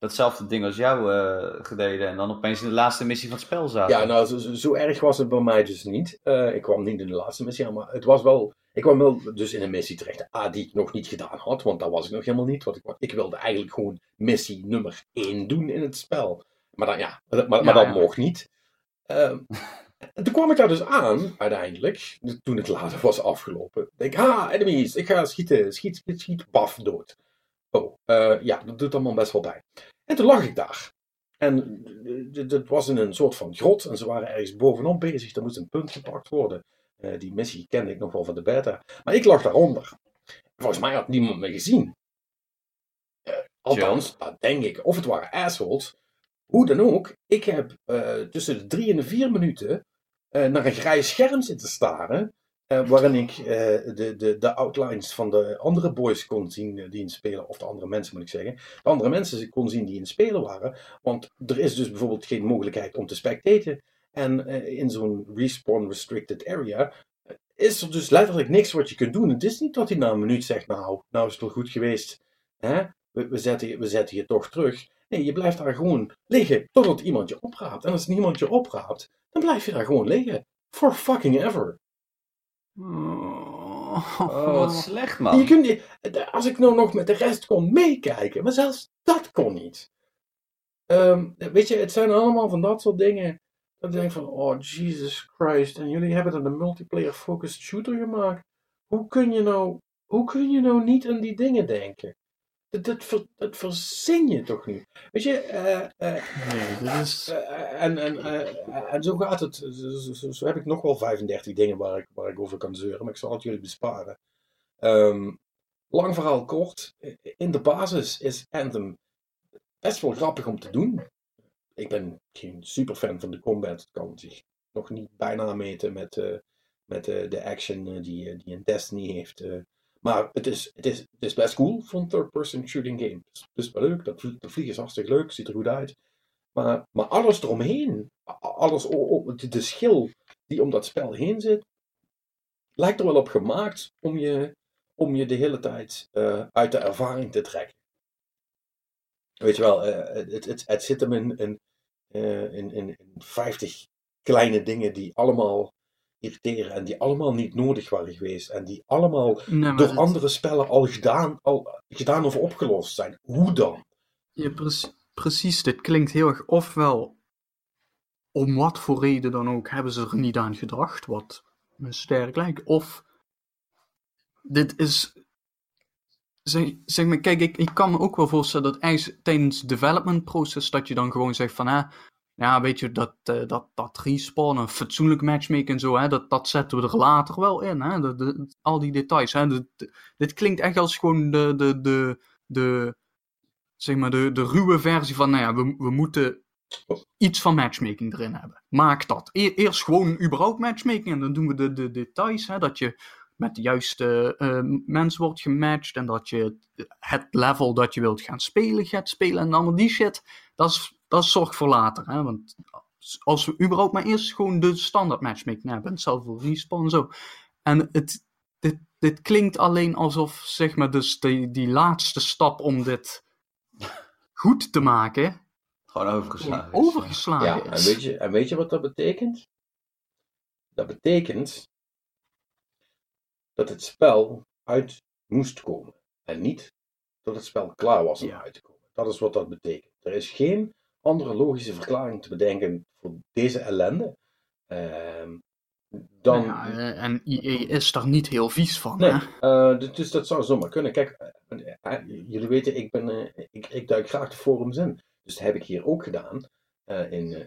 datzelfde ding als jou eh gededen en dan opeens in de laatste missie van het spel zaten. Ja, nou, zo, erg was het bij mij dus niet. Eh, ik kwam niet in de laatste missie aan, maar het was wel... Ik kwam wel dus in een missie terecht, A, die ik nog niet gedaan had, want dat was ik nog helemaal niet. Want ik, ik wilde eigenlijk gewoon missie nummer 1 doen in het spel. Maar, dan, ja, maar, maar Ja, dat ja. mocht niet. Ehm, en toen kwam ik daar dus aan, uiteindelijk, toen het later was afgelopen. Ik denk, ah, enemies, ik ga schieten, schiet, schiet, schiet, paf, dood. Oh, eh, ja, dat doet allemaal best wel bij. En toen lag ik daar. En eh, het was in een soort van grot en ze waren ergens bovenop bezig. Er moest een punt gepakt worden. Eh, die missie kende ik nog wel van de beta. Maar ik lag daaronder. Volgens mij had niemand me gezien. Althans, dat denk ik. Of het waren assholes. Hoe dan ook, ik heb tussen de drie en de vier minuten naar een grijs scherm zitten staren. Eh, waarin ik eh, de, de, de outlines van de andere boys kon zien eh, die in spelen, of de andere mensen moet ik zeggen. De andere mensen kon zien die in spelen waren. Want er is dus bijvoorbeeld geen mogelijkheid om te spectaten. En in zo'n respawn restricted area is er dus letterlijk niks wat je kunt doen. Het is niet dat hij na een minuut zegt, nou, nou is het wel goed geweest. Hè? We, zetten, we zetten je toch terug. Nee, je blijft daar gewoon liggen totdat iemand je opraapt. En als niemand je opraapt, dan blijf je daar gewoon liggen. For fucking ever. Oh, wat slecht Je man. kunt, niet- als ik nou nog met de rest kon meekijken, maar zelfs dat kon niet. Ehm, weet je, het zijn allemaal van dat soort dingen. Dat ik denk van, oh Jesus Christ, en jullie hebben er een multiplayer focused shooter gemaakt. Hoe kun je nou, hoe kun je nou niet aan die dingen denken? Dat, dat, ver- dat verzin je toch niet? Weet je, eh, eh, Nee, dit is... eh, en, en, en zo gaat het. Zo, zo- zo- zo heb ik nog wel 35 dingen waar ik, waar ik over kan zeuren, maar ik zal het jullie besparen. Ehm, lang verhaal kort. In de basis is Anthem best wel grappig om te doen. Ik ben geen superfan van de combat. Het kan zich nog niet bijna meten met, met de action die, die een Destiny heeft. Maar het is, het, is, het is best cool voor een third-person shooting game. Het is, wel leuk. Dat, vlie- dat vliegen is hartstikke leuk. Ziet er goed uit. Maar, maar alles eromheen, alles, de schil die om dat spel heen zit, lijkt er wel op gemaakt om je, om je de hele tijd eh, uit de ervaring te trekken. Weet je wel, eh, het, het, het zit hem in, in, eh, in, in, in 50 kleine dingen die allemaal irriteren en die allemaal niet nodig waren geweest en die allemaal Nee, door andere spellen al gedaan, al gedaan of opgelost zijn. Hoe dan? Ja, pre- precies. Dit klinkt heel erg ofwel om wat voor reden dan ook hebben ze er niet aan gedacht, wat me sterk lijkt. Of dit is zeg, zeg maar, kijk, ik, ik kan me ook wel voorstellen dat ijs, tijdens het development proces dat je dan gewoon zegt van, hè, ja, weet je, dat, uh, dat, dat respawn, een fatsoenlijk matchmaking en zo, hè, dat, dat zetten we er later wel in, hè, de, al die details, hè. Dit klinkt echt als gewoon de, de, de, de, zeg maar, de, de ruwe versie van, nou ja, we, we moeten iets van matchmaking erin hebben. Maak dat. E eerst gewoon überhaupt matchmaking en dan doen we de, de details, hè, dat je met de juiste uh, mensen wordt gematcht en dat je het level dat je wilt gaan spelen gaat spelen en allemaal die shit, dat is, dat is zorg voor later. Hè? Want als we überhaupt maar eerst gewoon de standaard matchmaking hebben, hetzelfde respawn en zo. En het, dit, dit klinkt alleen alsof, zeg maar, dus die, die laatste stap om dit goed te maken, gewoon overgeslagen. Overgeslagen ja, en weet, je, en weet je wat dat betekent? Dat betekent dat het spel uit moest komen. En niet dat het spel klaar was om Ja. uit te komen. Dat is wat dat betekent. Er is geen andere logische verklaring te bedenken voor deze ellende. Ehm, dan. Nou ja, eh, en EA is daar niet heel vies van. Nee, hè? eh, dus- dat zou zomaar kunnen. Kijk, eh, jullie weten, ik, ben, ik, ik duik graag de forums in. Dus dat heb ik hier ook gedaan. in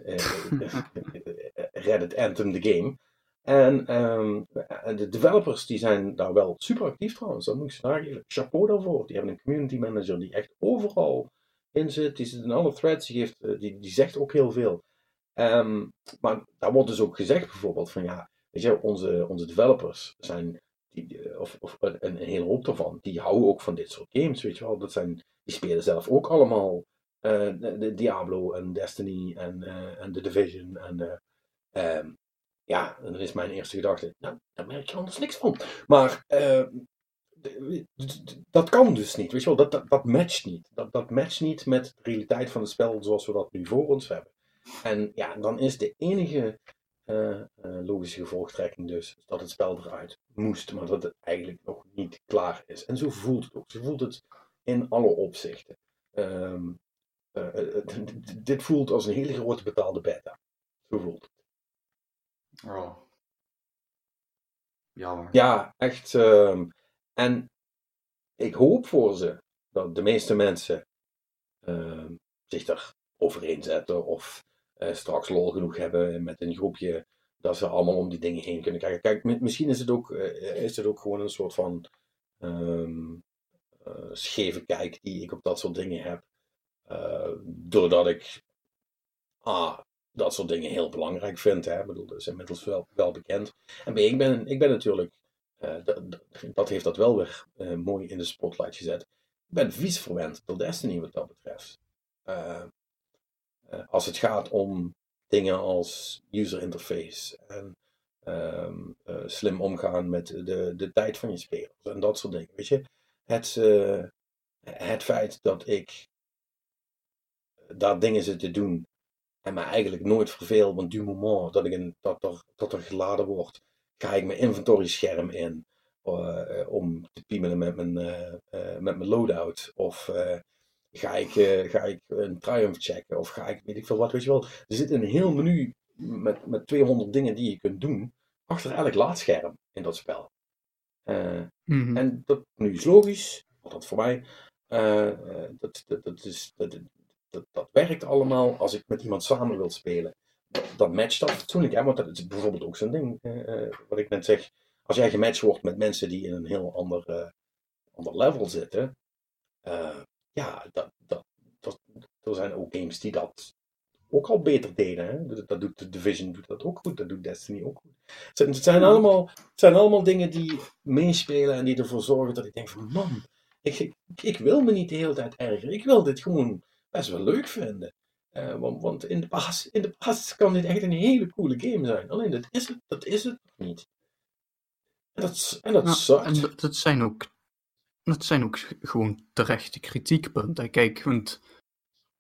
Reddit Anthem, the game. En ehm, de developers die zijn daar wel super actief trouwens. Dat moet ik ze nageven. Chapeau daarvoor. Die hebben een community manager die echt overal in zit. Die zit in alle threads. Die, geeft, eh, die, die zegt ook heel veel. Ehm, maar daar wordt dus ook gezegd bijvoorbeeld van ja, weet je, onze, onze developers zijn die, eh, of, of een, hele hoop daarvan, die houden ook van dit soort games, weet je wel. Dat zijn, die spelen zelf ook allemaal eh, de, Diablo en Destiny en, en The Division. En, eh, ehm, ja, en dan is mijn eerste gedachte, nou, daar merk je anders niks van. Maar eh, d- dat kan dus niet, weet je wel. Dat, dat, dat matcht niet. Dat, dat matcht niet met de realiteit van het spel zoals we dat nu voor ons hebben. En ja, dan is de enige eh, eh, logische gevolgtrekking dus dat het spel eruit moest, maar dat het eigenlijk nog niet klaar is. En zo voelt het ook. Zo voelt het in alle opzichten. Ehm, eh, dit voelt als een hele grote betaalde beta. Zo voelt het. Oh. Jammer. Ja, echt. ehm, en ik hoop voor ze dat de meeste mensen ehm, zich daar overheen zetten of eh, straks lol genoeg hebben met een groepje dat ze allemaal om die dingen heen kunnen kijken. Kijk, mi- misschien is het ook, eh, is het ook gewoon een soort van eh, scheve kijk die ik op dat soort dingen heb. Eh, doordat ik ah, dat soort dingen heel belangrijk vind. Hè. Bedoel, dat is inmiddels wel, bekend. En ik ben, ik ben natuurlijk, eh, dat, dat- heeft dat wel weer eh, mooi in de spotlight gezet. Ik ben vies verwend door Destiny wat dat betreft. Eh, eh, als het gaat om dingen als user interface en ehm, eh, slim omgaan met de, de tijd van je spelers en dat soort dingen. Weet je, het, eh, het feit dat ik daar dingen zit te doen en me eigenlijk nooit verveel, want du moment dat, ik een, dat, er, dat er geladen wordt, ga ik mijn inventory scherm in eh, om te piemelen met mijn, eh, eh, met mijn loadout. Of eh, ga, ik, eh, ga ik een triumph checken, of ga ik weet ik veel wat, weet je wel. Er zit een heel menu met, met 200 dingen die je kunt doen achter elk laadscherm in dat spel. Eh, Mhm. en dat nu is logisch, althans voor mij. eh, eh, dat, dat, dat, is, dat, dat, dat werkt allemaal als ik met iemand samen wil spelen. Dat, matcht dat fatsoenlijk, hè? want dat is bijvoorbeeld ook zo'n ding. eh, eh, wat ik net zeg, als jij gematcht wordt met mensen die in een heel ander, eh, ander level zitten. ja, dat, dat, dat, er zijn ook games die dat ook al beter deden. Hè? Dat, dat doet de Division doet dat ook goed, dat doet Destiny ook goed. Het zijn, het zijn, allemaal, het zijn allemaal dingen die meespelen en die ervoor zorgen dat ik denk van man, ik, ik, ik wil me niet de hele tijd ergeren. Ik wil dit gewoon best wel leuk vinden. Eh, want want in, de basis, in de basis kan dit echt een hele coole game zijn. Alleen dat is het, dat is het nog niet. En dat, en dat en dat, dat zijn ook, dat zijn ook gewoon terechte kritiekpunten. Kijk, want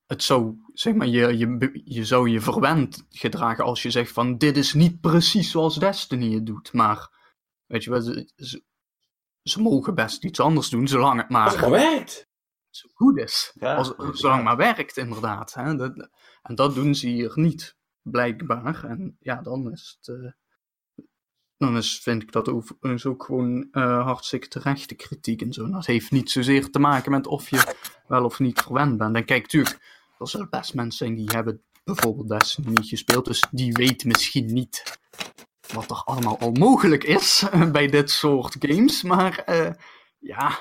het zou, zeg maar, je, je, je zou je verwend gedragen als je zegt van dit is niet precies zoals Destiny het doet. Maar, weet je wel, ze, mogen best iets anders doen, zolang het het maar werkt. Zo goed is. Ja, Als, zolang het maar werkt, inderdaad. Hè? Dat, en dat doen ze hier niet, blijkbaar. En ja, dan is het... eh, dan is, vind ik dat ook, gewoon uh, hartstikke terechte kritiek en zo. dat heeft niet zozeer te maken met of je wel of niet verwend bent. En kijk, tuurlijk, er zullen best mensen zijn die hebben bijvoorbeeld Destiny niet gespeeld, dus die weten misschien niet wat er allemaal al mogelijk is bij dit soort games. Maar uh, ja,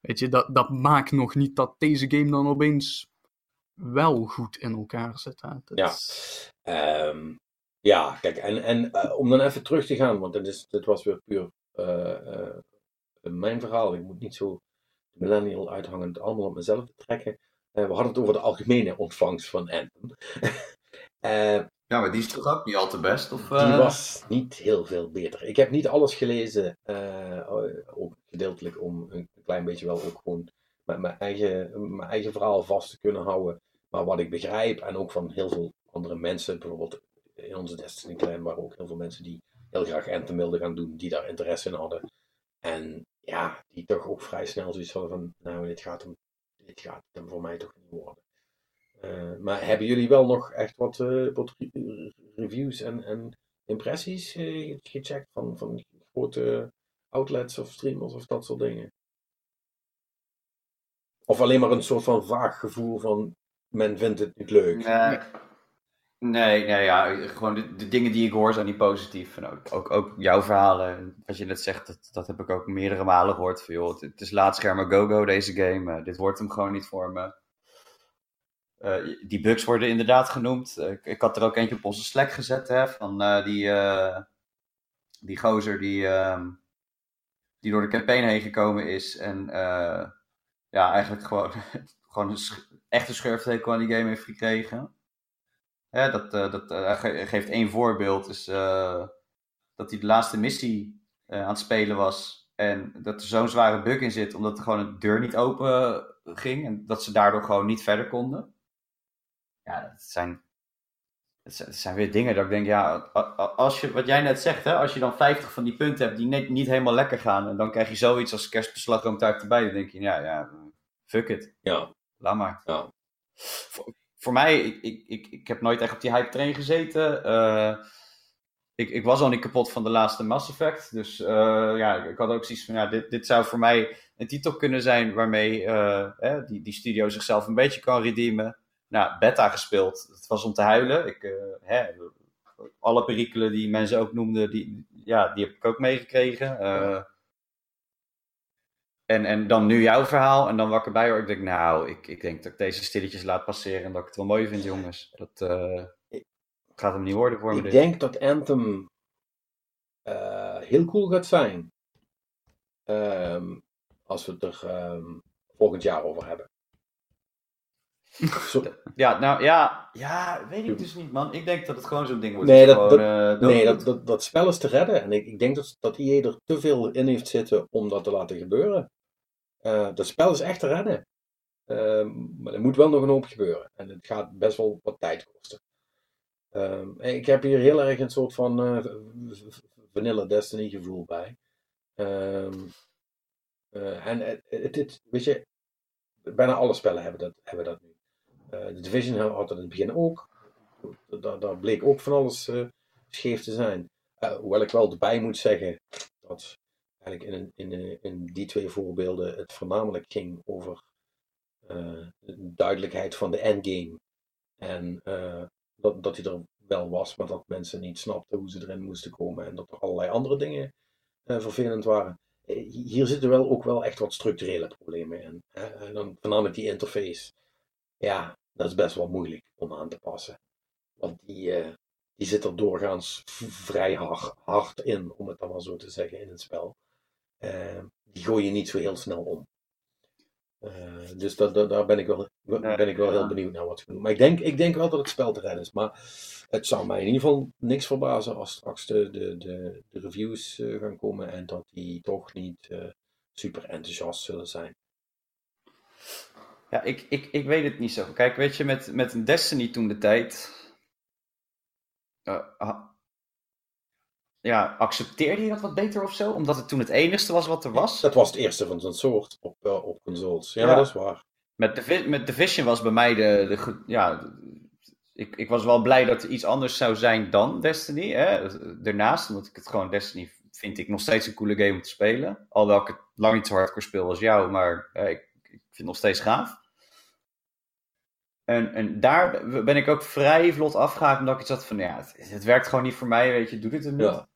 weet je, dat, dat maakt nog niet dat deze game dan opeens wel goed in elkaar zit. Hè? Ja. Um, ja, kijk, en, en uh, om dan even terug te gaan, want dit, is, dit was weer puur uh, uh, mijn verhaal. Ik moet niet zo millennial uithangend allemaal op mezelf betrekken. we hadden het over de algemene ontvangst van Anthem. Ja, maar die is toch ook niet al te best? Of, Die was niet heel veel beter. Ik heb niet alles gelezen, ook gedeeltelijk om een klein beetje wel ook gewoon met mijn eigen, mijn eigen verhaal vast te kunnen houden. Maar wat ik begrijp, en ook van heel veel andere mensen, bijvoorbeeld in onze Destiny Clan waren ook heel veel mensen die heel graag Anthem wilden gaan doen, die daar interesse in hadden. En ja, die toch ook vrij snel zoiets hadden van, nou, dit gaat hem, dit gaat hem voor mij toch niet worden. Uh, maar hebben jullie wel nog echt wat, wat reviews en, en impressies uh, gecheckt van, van grote outlets of streamers of dat soort dingen? Of alleen maar een soort van vaag gevoel van men vindt het niet leuk? Nee. Nee, ja, gewoon de, dingen die ik hoor zijn niet positief. Ook, ook, jouw verhalen, wat je net zegt, dat, dat heb ik ook meerdere malen gehoord. Van, joh, het, is laatschermen go-go deze game, dit wordt hem gewoon niet voor me. Uh, die bugs worden inderdaad genoemd. Ik, ik, had er ook eentje op onze Slack gezet, hè, van die, die gozer die, ehm, die door de campaign heen gekomen is. En ja, eigenlijk gewoon, gewoon een echte schurftekel aan die game heeft gekregen. Ja, dat, dat geeft één voorbeeld. Is, dat hij de laatste missie aan het spelen was. En dat er zo'n zware bug in zit, omdat er gewoon de deur niet open ging. En dat ze daardoor gewoon niet verder konden. Ja, dat zijn, dat zijn weer dingen dat ik denk, ja, als je, wat jij net zegt, hè, als je dan 50 van die punten hebt die net niet helemaal lekker gaan. En dan krijg je zoiets als kerstbeslagroomtaart erbij. Dan denk je, ja, ja, fuck it. Ja. Laat maar. Ja voor mij, ik, ik, ik, ik heb nooit echt op die hype train gezeten. Uh, ik, ik was al niet kapot van de laatste Mass Effect. Dus uh, ja, ik had ook zoiets van, ja, dit, dit zou voor mij een titel kunnen zijn waarmee uh, die, die studio zichzelf een beetje kan redeemen. Nou, beta gespeeld. Het was om te huilen. Ik, hè, alle perikelen die mensen ook noemden, die, ja, die heb ik ook meegekregen. En, en dan nu jouw verhaal en dan wakker bij hoor. Ik denk, nou, ik, ik denk dat ik deze stilletjes laat passeren en dat ik het wel mooi vind, jongens. Dat uh, gaat hem niet worden voor ik me. Ik denk dat Anthem heel cool gaat zijn. Um, als we het er um, volgend jaar over hebben. Ja, nou ja, ja, weet ik dus niet, man. Ik denk dat het gewoon zo'n ding wordt. Nee, dat, gewoon, dat, uh, nee dat, dat, dat spel is te redden. En ik, ik denk dat, dat IE er te veel in heeft zitten om dat te laten gebeuren. Uh, dat spel is echt te redden. Uh, maar er moet wel nog een hoop gebeuren. En het gaat best wel wat tijd kosten. Uh, ik heb hier heel erg een soort van uh, Vanilla Destiny gevoel bij. Ehm, en het, het, het, weet je, bijna alle spellen hebben dat, hebben dat nu. De Division had dat in het begin ook. Daar, daar bleek ook van alles scheef te zijn. hoewel ik wel erbij moet zeggen dat eigenlijk in, in, in die twee voorbeelden het voornamelijk ging over de duidelijkheid van de endgame. En dat, dat hij er wel was, maar dat mensen niet snapten hoe ze erin moesten komen en dat er allerlei andere dingen vervelend waren. Hier zitten wel ook wel echt wat structurele problemen in. En dan voornamelijk die interface. Ja, dat is best wel moeilijk om aan te passen. Want die, die zit er doorgaans vrij hard, hard in, om het dan maar zo te zeggen, in het spel. Uh, die gooi je niet zo heel snel om. Uh, dus dat, dat, daar ben ik wel, ben ik wel heel benieuwd naar wat ze doen. Maar ik denk, ik denk wel dat het spel te redden is. Maar het zou mij in ieder geval niks verbazen als straks de, de, de, de reviews uh, gaan komen en dat die toch niet super enthousiast zullen zijn. Ja, ik, ik, ik weet het niet zo. Kijk, weet je, met, met een Destiny toen de tijd ja, accepteerde je dat wat beter of zo? Omdat het toen het enigste was wat er was? Dat was het eerste van zijn soort op, uh, op consoles. Ja, ja, dat is waar. Met, de, met Division was bij mij de... de ja, ik, ik was wel blij dat er iets anders zou zijn dan Destiny. Hè? Daarnaast, omdat ik het gewoon Destiny vind ik nog steeds een coole game om te spelen. Alhoewel ik het lang niet zo hardcore speel als jou, maar eh, ik, ik vind het nog steeds gaaf. En, en daar ben ik ook vrij vlot afgehaakt, omdat ik had van, ja, het, het werkt gewoon niet voor mij, weet je, doe dit er niet. Ja.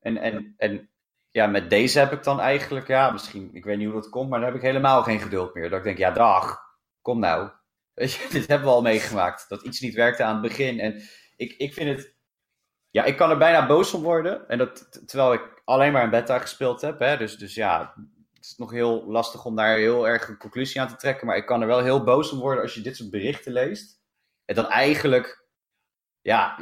En, en, en ja, met deze heb ik dan eigenlijk, ja, misschien, ik weet niet hoe dat komt, maar dan heb ik helemaal geen geduld meer. Dat ik denk, ja, dag, kom nou. Weet je, dit hebben we al meegemaakt. Dat iets niet werkte aan het begin. En ik, ik vind het, ja, ik kan er bijna boos om worden. En dat, terwijl ik alleen maar een beta gespeeld heb. Hè? Dus, dus ja, is nog heel lastig om daar heel erg een conclusie aan te trekken. Maar ik kan er wel heel boos om worden als je dit soort berichten leest. En dan eigenlijk, ja,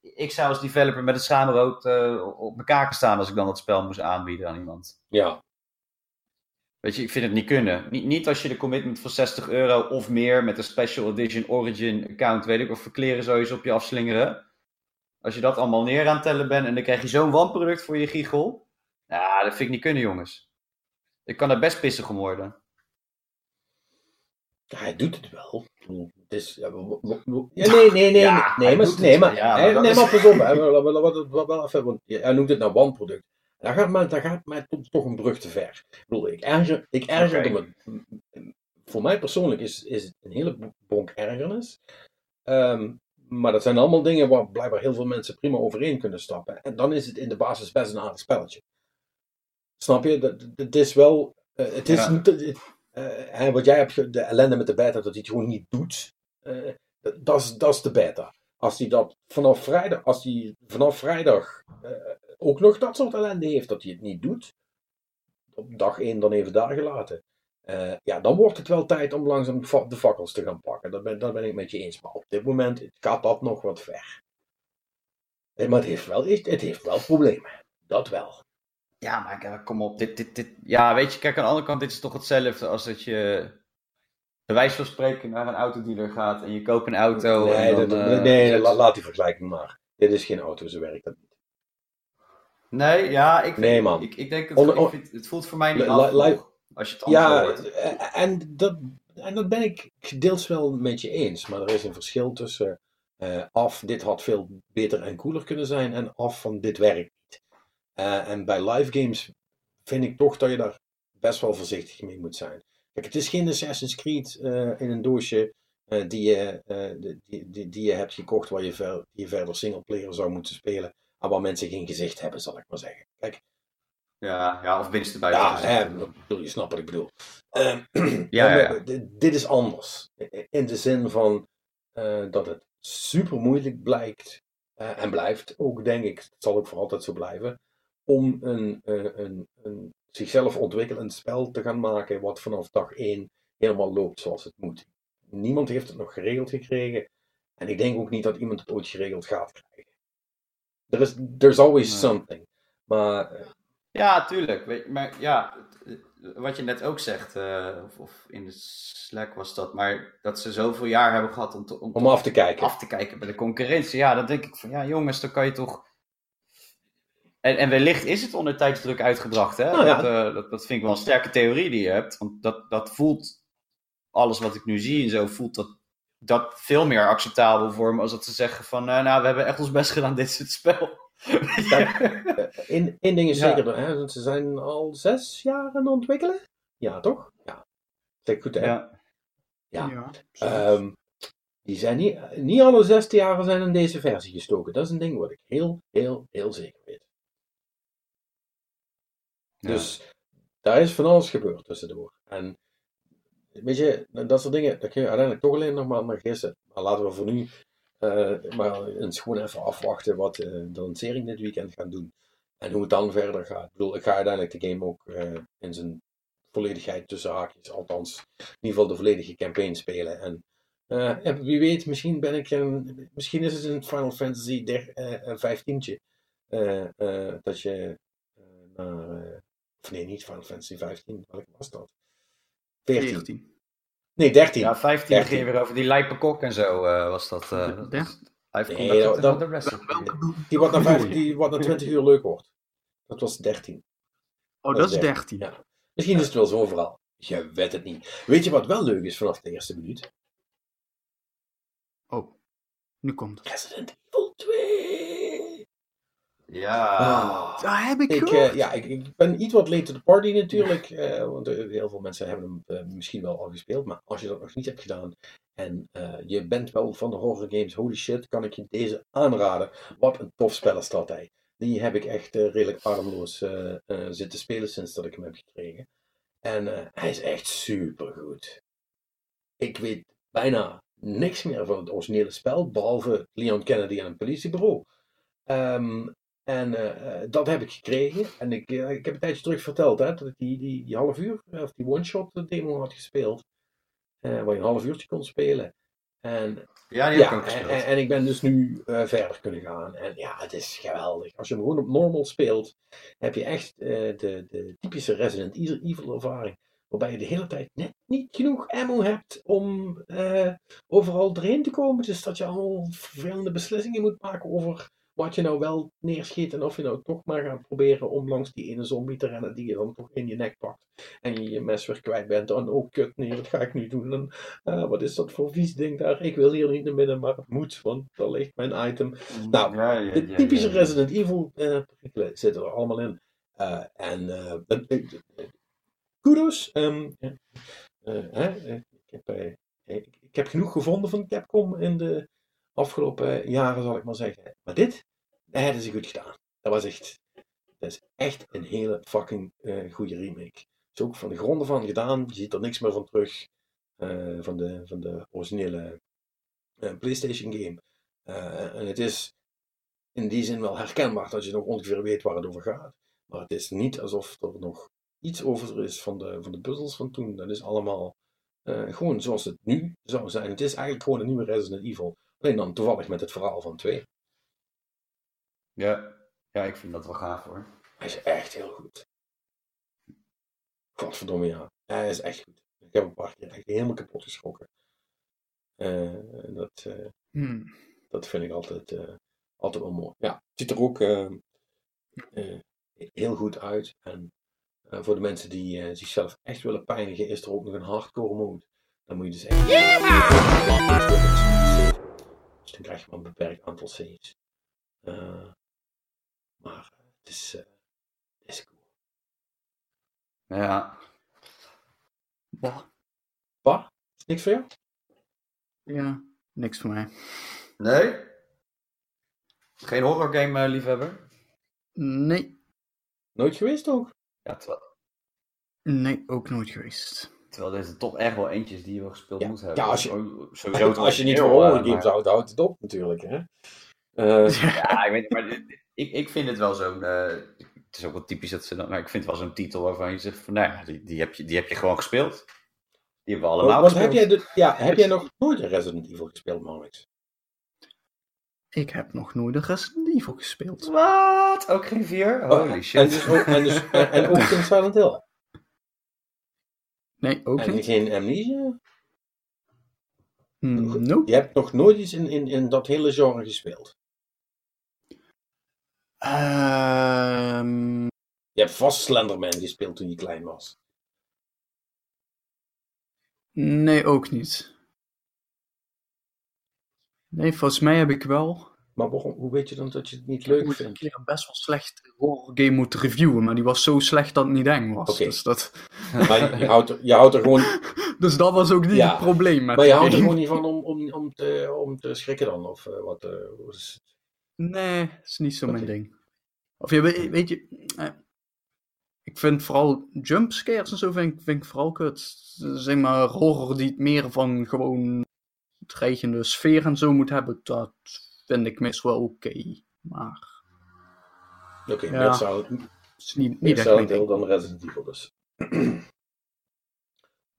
ik zou als developer met het schaamrood eh op mijn kaken staan als ik dan dat spel moest aanbieden aan iemand. Ja, Weet je, ik vind het niet kunnen. Niet, niet als je de commitment van 60 euro of meer met een Special Edition Origin account, weet ik, of verkleren sowieso op je afslingeren. Als je dat allemaal neer aan het tellen bent en dan krijg je zo'n wanproduct voor je giegel. Ja, dat vind ik niet kunnen, jongens. Ik kan er best pissig om worden. Ja, hij doet het wel. Het is, ja, nee, nee, nee, Ja, nee, hij maar, nee, het. maar, Ja, maar nee, is- maar pas op, hè, wel- wel- wel- wel- wel even, want je- hij noemt het nou wanproduct. Daar gaat, mij, daar gaat mij toch, een brug te ver. Ik bedoel, ik erger, ik ergerde Oké. me. Voor mij persoonlijk is, is het een hele bonk ergernis. Ehm, maar dat zijn allemaal dingen waar blijkbaar heel veel mensen prima overeen kunnen stappen. En dan is het in de basis best een aardig spelletje. Snap je? Het is wel. eh, het is Ja. niet. het- eh, wat jij hebt, de ellende met de beta, dat hij het gewoon niet doet. eh, dat- is- de beta. Als hij dat vanaf vrijdag, als hij vanaf vrijdag ook nog dat soort ellende heeft, dat hij het niet doet, op dag 1 dan even daar gelaten. ja, dan wordt het wel tijd om langzaam de fakkels te gaan pakken. Dat ben, dat ben ik met je eens. Maar op dit moment gaat dat nog wat ver. Maar het heeft wel, het heeft wel problemen. Dat wel. Ja, maar kom op. Dit, dit, dit. Ja, weet je, kijk, aan de andere kant, dit is toch hetzelfde als dat je bij wijze van spreken naar een autodealer gaat en je koopt een auto. nee, en dan, dat- eh, nee, la- laat die vergelijking maar. Dit is geen auto, zo werkt dat niet. Nee, ja, ik, Nee, man. ik, ik denk, het, Onder- ik vind, het voelt voor mij niet nog, als je het anders Ja, hoort. eh, en dat, en dat ben ik deels wel met je eens. Maar er is een verschil tussen eh, af, dit had veel beter en cooler kunnen zijn, en af van dit werkt Eh, en bij live games vind ik toch dat je daar best wel voorzichtig mee moet zijn. Kijk, het is geen Assassin's Creed eh, in een doosje eh, die, je, die, die, die, je hebt gekocht waar je, ver, die je verder singleplayer zou moeten spelen. En waar mensen geen gezicht hebben, zal ik maar zeggen. Kijk, Ja, ja, of binnenste buiten. ja, hè, bedoel, je snapt wat ik bedoel. Ehm, Ja, maar ja, Dit is anders. In de zin van dat het super moeilijk blijkt en blijft ook, denk ik, het zal ook voor altijd zo blijven, om een, eh, een, een zichzelf ontwikkelend spel te gaan maken wat vanaf dag 1 helemaal loopt zoals het moet. Niemand heeft het nog geregeld gekregen en ik denk ook niet dat iemand het ooit geregeld gaat krijgen. Er is there's always Nee. something. Maar eh, Ja, tuurlijk. Weet, maar ja, het- wat je net ook zegt, eh, of, of in de Slack was dat, maar dat ze zoveel jaar hebben gehad om, te, om, om af te kijken. af te kijken bij de concurrentie. Ja, dan denk ik van, ja jongens, dan kan je toch... En, en wellicht is het onder tijdsdruk uitgebracht, hè? Nou ja. dat, eh, dat, dat vind ik wel een sterke theorie die je hebt. Want dat, dat voelt, alles wat ik nu zie en zo, voelt dat, dat veel meer acceptabel voor me als dat ze zeggen van, eh, nou, we hebben echt ons best gedaan, dit is het spel. Eén één ding is Ja. zeker, hè, ze zijn al zes jaar aan het ontwikkelen. Ja, toch? Ja. Zeg ik goed, hè? ja. Ja. Ehm, die zijn niet, niet alle 16 jaren zijn in deze versie gestoken. Dat is een ding wat ik heel, heel, heel zeker. Dus daar is van alles gebeurd tussendoor. En weet je, dat soort dingen, daar kun je uiteindelijk toch alleen nog maar naar gissen. Maar laten we voor nu eh, maar eens gewoon even afwachten wat eh, de lancering dit weekend gaat doen. En hoe het dan verder gaat. Ik bedoel, ik ga uiteindelijk de game ook eh, in zijn volledigheid tussen haakjes, althans in ieder geval de volledige campaign spelen. En wie weet, misschien ben ik een, misschien is het een Final Fantasy der, eh, een 15 eh, eh, dat je naar, of nee, niet Final Fantasy 15, welke was dat? 14. 14. Nee, 13. Ja, 15 13. ging je weer over die lijpe kok en zo eh, was dat. eh, dertig. Hij heeft Nee, dat- dat-. Die wat, na die wat na 20 uur leuk wordt. Dat was 13. Oh, dat is 13. Ja. Misschien is het wel zo'n verhaal. Je weet het niet. Weet je wat wel leuk is vanaf de eerste minuut? Oh, nu komt het. Resident Evil 2. Ja. Ah. Daar heb ik, Ik, eh, ja, ik, ik ben iets wat late to the party natuurlijk. eh, want eh, heel veel mensen hebben hem eh, misschien wel al gespeeld. Maar als je dat nog niet hebt gedaan en eh, je bent wel van de horror games, holy shit, kan ik je deze aanraden. Wat een tof spel is dat hij. Die heb ik echt redelijk ademloos eh, eh, zitten spelen sinds dat ik hem heb gekregen. En eh, hij is echt super goed. Ik weet bijna niks meer van het originele spel, behalve Leon Kennedy en een politiebureau. Ehm, en eh, eh, dat heb ik gekregen. En ik, eh, ik heb een tijdje terug verteld hè, dat ik die, die, die half uur, of die one-shot demo had gespeeld. waar je een half uurtje kon spelen. En, Ja, die heb ik ja, ook en, gespeeld. en- en ik ben dus nu verder kunnen gaan. En ja, het is geweldig. Als je hem gewoon op normal speelt, heb je echt de, de typische Resident Evil ervaring. Waarbij je de hele tijd net niet genoeg ammo hebt om overal erheen te komen. Dus dat je allemaal vervelende beslissingen moet maken over wat je nou wel neerschiet. En of je nou toch maar gaat proberen om langs die ene zombie te rennen die je dan toch in je nek pakt. En je je mes weer kwijt bent. En oh kut, nee, wat ga ik nu doen? En, eh, wat is dat voor vies ding daar? Ik wil hier niet naar binnen, maar het moet, want daar ligt mijn item. Nou, ja, ja, De typische ja. Resident Evil eh perikelen zitten er allemaal in. Eh, en eh, eh, eh, eh, kudos. eh, eh, eh, ik, heb, eh, ik, ik heb genoeg gevonden van Capcom in de afgelopen jaren, zal ik maar zeggen. Maar dit, dat hebben ze goed gedaan. Dat was echt, dat is echt een hele fucking eh, goede remake. Het is ook van de gronden van gedaan. Je ziet er niks meer van terug. eh, van, de, van de originele eh, PlayStation game. En het is in die zin wel herkenbaar dat je nog ongeveer weet waar het over gaat. Maar het is niet alsof er nog iets over is van de, van de puzzels van toen. Dat is allemaal gewoon zoals het nu zou zijn. Het is eigenlijk gewoon een nieuwe Resident Evil. Alleen dan toevallig met het verhaal van twee. Ja. ja, ik vind dat wel gaaf hoor. Hij is echt heel goed. Godverdomme ja. Hij is echt goed. Ik heb een paar keer echt helemaal kapot geschrokken. Eh, dat, eh, Hmm. Dat vind ik altijd, eh, altijd wel mooi. Ja, het ziet er ook heel goed uit. En eh, voor de mensen die eh, zichzelf echt willen pijnigen, is er ook nog een hardcore mode. Dan moet je dus echt. Dus dan krijg je maar een beperkt aantal. Eh, maar het is, eh, het is cool. Ja. Bah. Pa, is niks voor jou? Ja, niks voor mij. Nee? Geen horror game liefhebber? Nee, Nooit geweest ook? Ja, terwijl, nee, ook nooit geweest. terwijl deze toch echt wel eentjes die je wel gespeeld Ja. moet hebben. Ja, als je- Sowieso- Als je niet voor horror eh, houdt, houdt het op natuurlijk. Hè? Eh, Ja, ik weet maar ik, ik vind het wel zo'n... eh, het is ook wel typisch dat ze dan... Maar ik vind het wel zo'n titel waarvan je zegt van... Nou ja, die, die, heb je, die heb je gewoon gespeeld. Die hebben we allemaal want heb gespeeld. jij, de, ja, heb jij nog nooit een Resident Evil gespeeld, Marnix? Ik heb nog nooit een Resident Evil gespeeld. Wat? Ook geen vier? Holy Oh, En, shit. dus ook, en, dus, en, en ook geen Silent Hill. Nee, ook En niet. geen Amnesia. Hmm, nope. Je hebt nog nooit iets in, in, in dat hele genre gespeeld. Ehm, Je hebt vast Slenderman gespeeld toen je klein was. nee, ook niet. Nee, volgens mij heb ik wel Maar waarom, hoe weet je dan dat je het niet Ik leuk een vindt? keer een best wel slecht horror game moeten reviewen, maar die was zo slecht dat het niet eng was. Oké. Dus, dat, Maar je houdt er, je houdt er gewoon, dus dat was ook niet Ja, het probleem met maar je houdt er gewoon niet van om, om, om, te, om te schrikken dan? Of eh, wat? het? Nee, is niet zo mijn ding. Of je weet, weet je, eh, ik vind vooral jumpscares en zo vind ik, vind ik vooral kut. Zeg maar horror die het meer van gewoon dreigende sfeer en zo moet hebben, dat vind ik meestal wel oké. Maar Oké, Ja. meer Silent, het is niet, meer niet echt mijn ding. dan Resident Evil dus.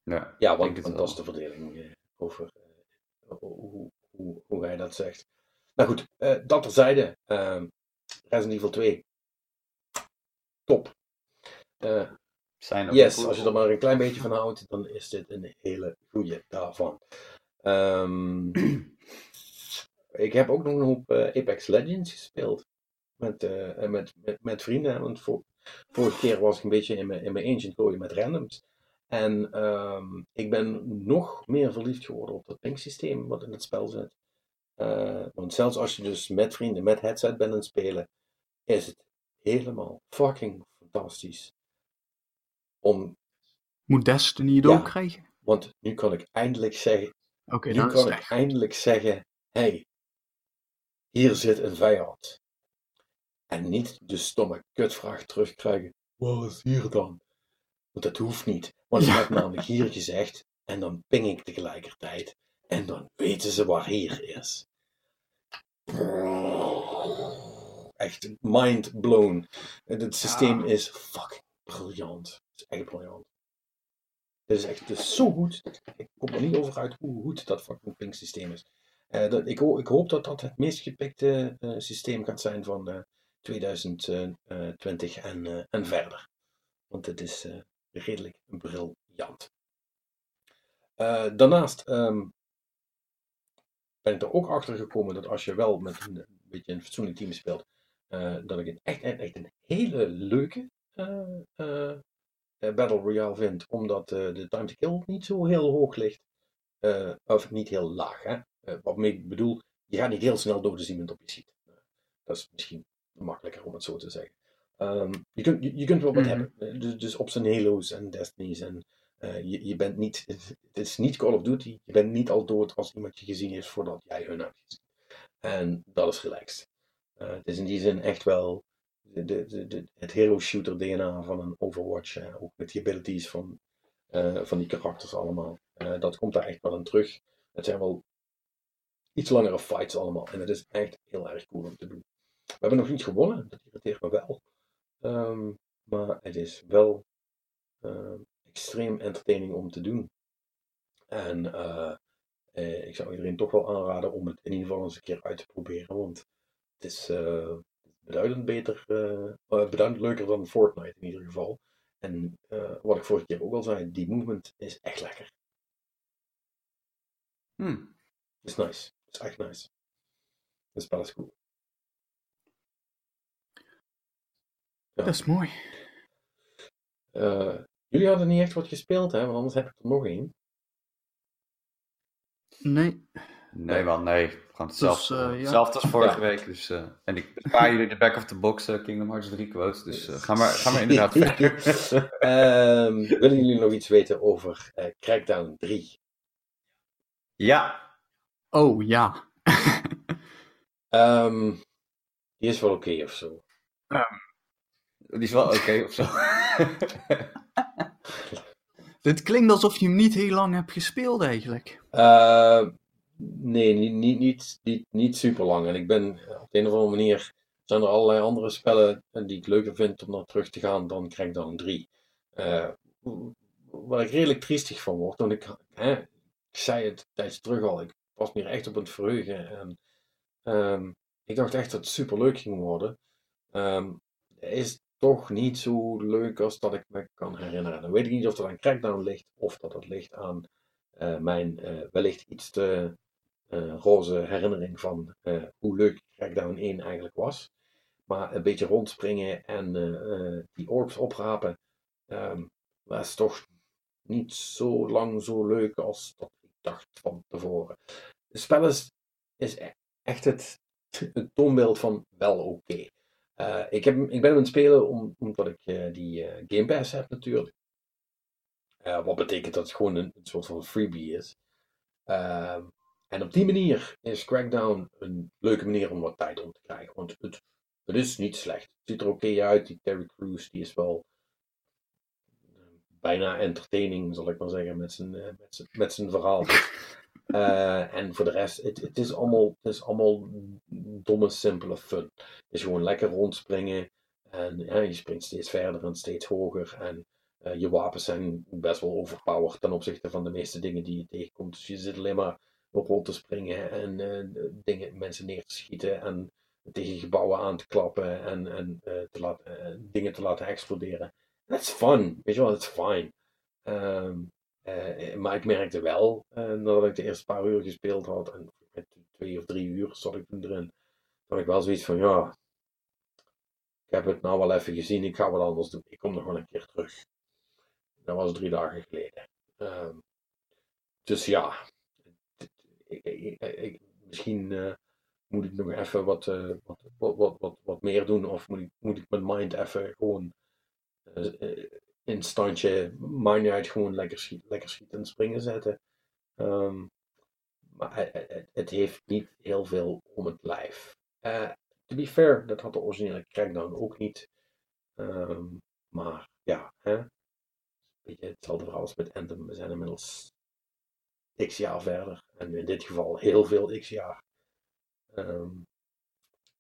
Ja, Ja, want, want dat is de verdeling eh, over eh, hoe, hoe, hoe jij dat zegt. Nou goed, eh, dat terzijde. eh Resident Evil 2. Top. Eh, Zijn yes, als je er maar een klein beetje van houdt, dan is dit een hele goede daarvan. Ehm, ik heb ook nog een hoop eh, Apex Legends gespeeld. Met, met, met, met vrienden. Want voor, vorige keer was ik een beetje in mijn, in mijn eentje gooien met randoms. En ehm, ik ben nog meer verliefd geworden op dat pinksysteem wat in het spel zit. Eh, want zelfs als je dus met vrienden, met headset bent aan het spelen, is het helemaal fucking fantastisch. Om, Moet Destiny het Ja. ook krijgen? want nu kan ik eindelijk zeggen, Oké, nu kan ik echt. eindelijk zeggen, hey, hier zit een vijand. En niet de stomme kutvraag terugkrijgen, wat is hier dan? Want dat hoeft niet, want ik Ja. heb namelijk hier gezegd, en dan ping ik tegelijkertijd, en dan weten ze waar hier is. Echt mind blown. Het systeem Ja. is fucking briljant. Het is echt briljant. Het is echt het is zo goed. Ik kom er niet over uit hoe goed dat fucking ping systeem is. Eh, dat, ik, ho- ik hoop dat dat het meest gepikte eh, systeem gaat zijn van eh, 2020 en, eh, en verder. Want het is redelijk briljant. Daarnaast ehm, ben ik er ook achter gekomen dat als je wel met een, een beetje een fatsoenlijk team speelt, eh, dat ik het echt, echt, echt een hele leuke eh, eh, Battle Royale vind, omdat de time to kill niet zo heel hoog ligt. Of niet heel laag. Hè? Wat ik bedoel, je gaat niet heel snel dood als iemand op je ziet. Dat is misschien makkelijker om het zo te zeggen. Ehm, je, kunt, je, je kunt wel wat Mhm. hebben. Dus, dus op zijn Halo's en Destinies. En, eh, je, je bent niet, het is niet Call of Duty. Je bent niet al dood als iemand je gezien heeft voordat jij hun hebt gezien. En dat is relaxed. Eh, het is in die zin echt wel de, de, de, het hero shooter DNA van een Overwatch. eh, ook met die abilities van, van die karakters allemaal. Dat komt daar echt wel in terug. Het zijn wel iets langere fights allemaal. En het is echt heel erg cool om te doen. We hebben nog niet gewonnen. Dat irriteert me wel. Ehm, maar het is wel eh, extreem entertaining om te doen. En eh, eh, ik zou iedereen toch wel aanraden om het in ieder geval eens een keer uit te proberen. Want het is eh, beduidend beter, beduidend leuker dan Fortnite in ieder geval. En wat ik vorige keer ook al zei, die movement is echt lekker. Hm. is nice. is echt nice. Het spel is cool. Ja. Dat is mooi. Eh, jullie hadden niet echt wat gespeeld, hè? Want anders heb ik er nog één. Nee. Nee man, nee. Gewoon hetzelfde, Dus, ja. hetzelfde als vorige Ja. week. Dus, eh, en ik bespaar jullie de back of the box eh, Kingdom Hearts 3 quotes. Dus ga, maar, ga maar inderdaad verder. Ehm, willen jullie nog iets weten over eh, Crackdown 3? ja, Oh ja. Ehm, die is wel oké of zo. die is wel oké of zo. Dit klinkt alsof je hem niet heel lang hebt gespeeld eigenlijk. Eh, nee, niet, niet, niet, niet, niet super lang. En ik ben op de een of andere manier. zijn er allerlei andere spellen eh, die ik leuker vind om naar terug te gaan dan Crackdown 3. Eh, waar ik redelijk triestig van word. Want ik, hè, ik zei het tijdens terug al. Ik was me hier echt op het verheugen. En, ehm, ik dacht echt dat het super leuk ging worden. Ehm, is toch niet zo leuk als dat ik me kan herinneren. Dan weet ik niet of dat aan Crackdown ligt of dat het ligt aan eh, mijn eh, wellicht iets te eh, roze herinnering van hoe leuk Crackdown 1 eigenlijk was. Maar een beetje rondspringen en die orbs oprapen, ehm was toch niet zo lang zo leuk als dat ik dacht van tevoren. Het spel is, is e- echt het, het toonbeeld van wel oké. Eh, ik, heb, ik ben hem aan het spelen om, omdat ik eh, die eh, Game Pass heb natuurlijk. Wat betekent dat het gewoon een, een soort van freebie is. Ehm, en op die manier is Crackdown een leuke manier om wat tijd om te krijgen. Want het, het is niet slecht. Het ziet er oké uit. Die Terry Crews die is wel bijna entertaining, zal ik maar zeggen, met zijn, met zijn, met zijn verhaal. Eh, en voor de rest, het, is allemaal, het is allemaal domme, simpele fun. Het is gewoon lekker rondspringen. En ja, je springt steeds verder en steeds hoger. En eh, je wapens zijn best wel overpowered ten opzichte van de meeste dingen die je tegenkomt. Dus je zit alleen maar op rond te springen en eh, dingen, mensen neer te schieten en tegen gebouwen aan te klappen en, en te laten, dingen te laten exploderen. That's fun, weet je wel, that's fine. Ehm, eh, maar ik merkte wel, eh, nadat ik de eerste paar uur gespeeld had, en met twee of drie uur zat ik erin, dat ik wel zoiets van, ja, ik heb het nou wel even gezien, ik ga wat anders doen. Ik kom nog wel een keer terug. Dat was drie dagen geleden. Ehm, dus ja, ik, ik, ik- misschien eh, moet ik nog even wat, wat, wat, wat, wat, meer doen? Of moet ik, moet ik mijn mind even gewoon in standje, maakt niet uit, gewoon lekker, schiet, lekker schieten en springen zetten. Um, maar het, het, heeft niet heel veel om het lijf. Uh, to be fair, dat had de originele Crackdown ook niet. Um, maar ja, hè? Hetzelfde verhaal als met Anthem. We zijn inmiddels x jaar verder. En in dit geval heel veel x jaar. Um,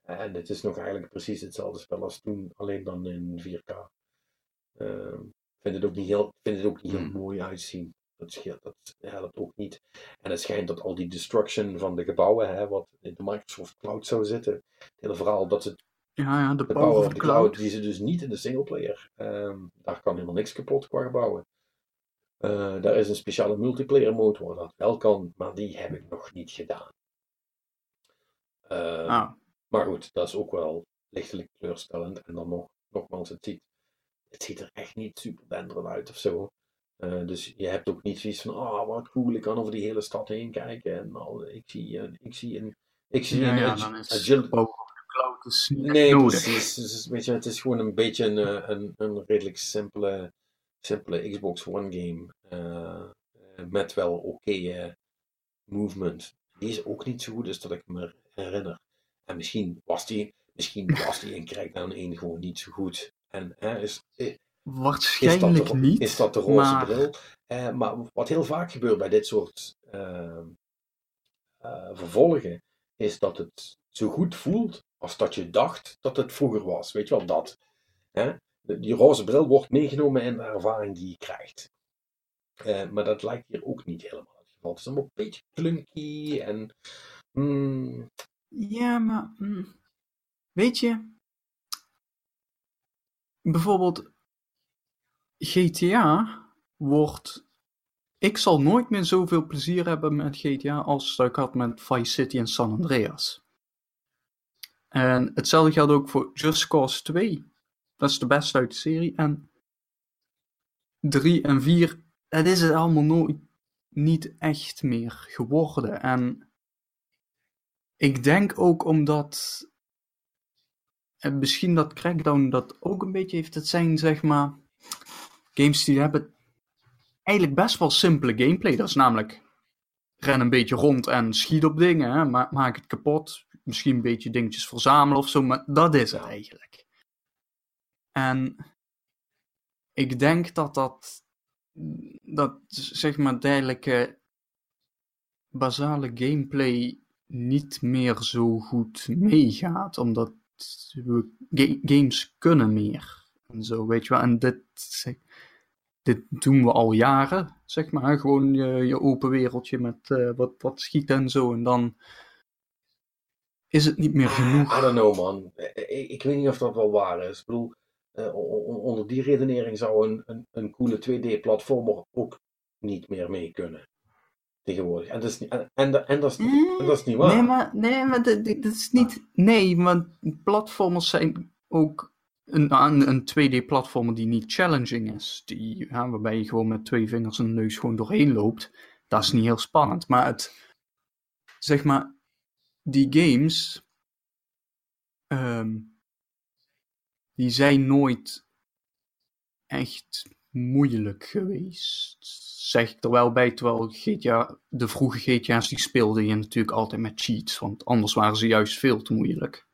en het is nog eigenlijk precies hetzelfde spel als toen, alleen dan in 4K. Ik vind het ook niet heel, vind het ook niet heel hmm. mooi uitzien. Dat, scheelt, dat helpt ook niet. En het schijnt dat al die destruction van de gebouwen, hè, wat in de Microsoft Cloud zou zitten, het hele verhaal dat ze ja, ja, de, de power of de cloud, die ze dus niet in de singleplayer. Um, daar kan helemaal niks kapot qua gebouwen. Uh, daar is een speciale multiplayer mode waar dat wel kan, maar die heb ik nog niet gedaan. Uh, ah. Maar goed, dat is ook wel lichtelijk kleurstellend. En dan nog, nogmaals, het ziet, het ziet er echt niet super denderend uit of zo. Uh, dus je hebt ook niet zoiets van, ah, oh, wat cool, ik kan over die hele stad heen kijken. En al, ik zie, uh, ik zie een, ik zie ja, een ja, dan is cloud is Nee, precies. Dus, weet je, het is gewoon een beetje een, eh, een, een redelijk simpele, simpele Xbox One game. Uh, met wel oké okay, movement. Die is ook niet zo goed als dat ik me herinner. En misschien was die, misschien was die in Crackdown 1 gewoon niet zo goed. En hè, is, Waarschijnlijk is dat de, niet. Is dat de roze maar... bril? Eh, maar wat heel vaak gebeurt bij dit soort uh, uh, vervolgen, is dat het zo goed voelt als dat je dacht dat het vroeger was. Weet je wel, dat. Hè? Die roze bril wordt meegenomen in de ervaring die je krijgt. Uh, maar dat lijkt hier ook niet helemaal het geval. Het is allemaal een beetje clunky en. Mm... Ja, maar. Mm, weet je. Bijvoorbeeld GTA wordt. Ik zal nooit meer zoveel plezier hebben met GTA als ik had met Vice City en San Andreas. En hetzelfde geldt ook voor Just Cause 2. Dat is de beste uit de serie. En 3 en 4, dat is het allemaal nooit niet echt meer geworden. En ik denk ook omdat. En misschien dat Crackdown dat ook een beetje heeft. Het zijn zeg maar games die hebben eigenlijk best wel simpele gameplay. Dat is namelijk ren een beetje rond en schiet op dingen, hè? Ma maak het kapot. Misschien een beetje dingetjes verzamelen of zo, maar dat is het eigenlijk. En ik denk dat dat, dat zeg maar dergelijke basale gameplay niet meer zo goed meegaat, omdat we games kunnen meer. En zo, weet je wel. En dit, dit doen we al jaren, zeg maar. Gewoon je, je open wereldje met uh, wat, wat schieten en zo. En dan is het niet meer genoeg. I don't know, man. Ik, ik weet niet of dat wel waar is. Ik bedoel, uh, onder die redenering zou een, een, een coole 2D-platformer ook niet meer mee kunnen. Tegenwoordig. En dat is niet, en, en, en dat, is, mm, en dat is niet waar. Nee, maar, nee, maar dat, dat is niet. Nee, want platformers zijn ook een, een, 2D-platformer die niet challenging is. Die, ja, waarbij je gewoon met twee vingers en neus gewoon doorheen loopt. Dat is niet heel spannend. Maar het, zeg maar, die games, um, die zijn nooit echt moeilijk geweest. Zeg ik er wel bij, terwijl GTA, de vroege GTA's die speelde je natuurlijk altijd met cheats, want anders waren ze juist veel te moeilijk.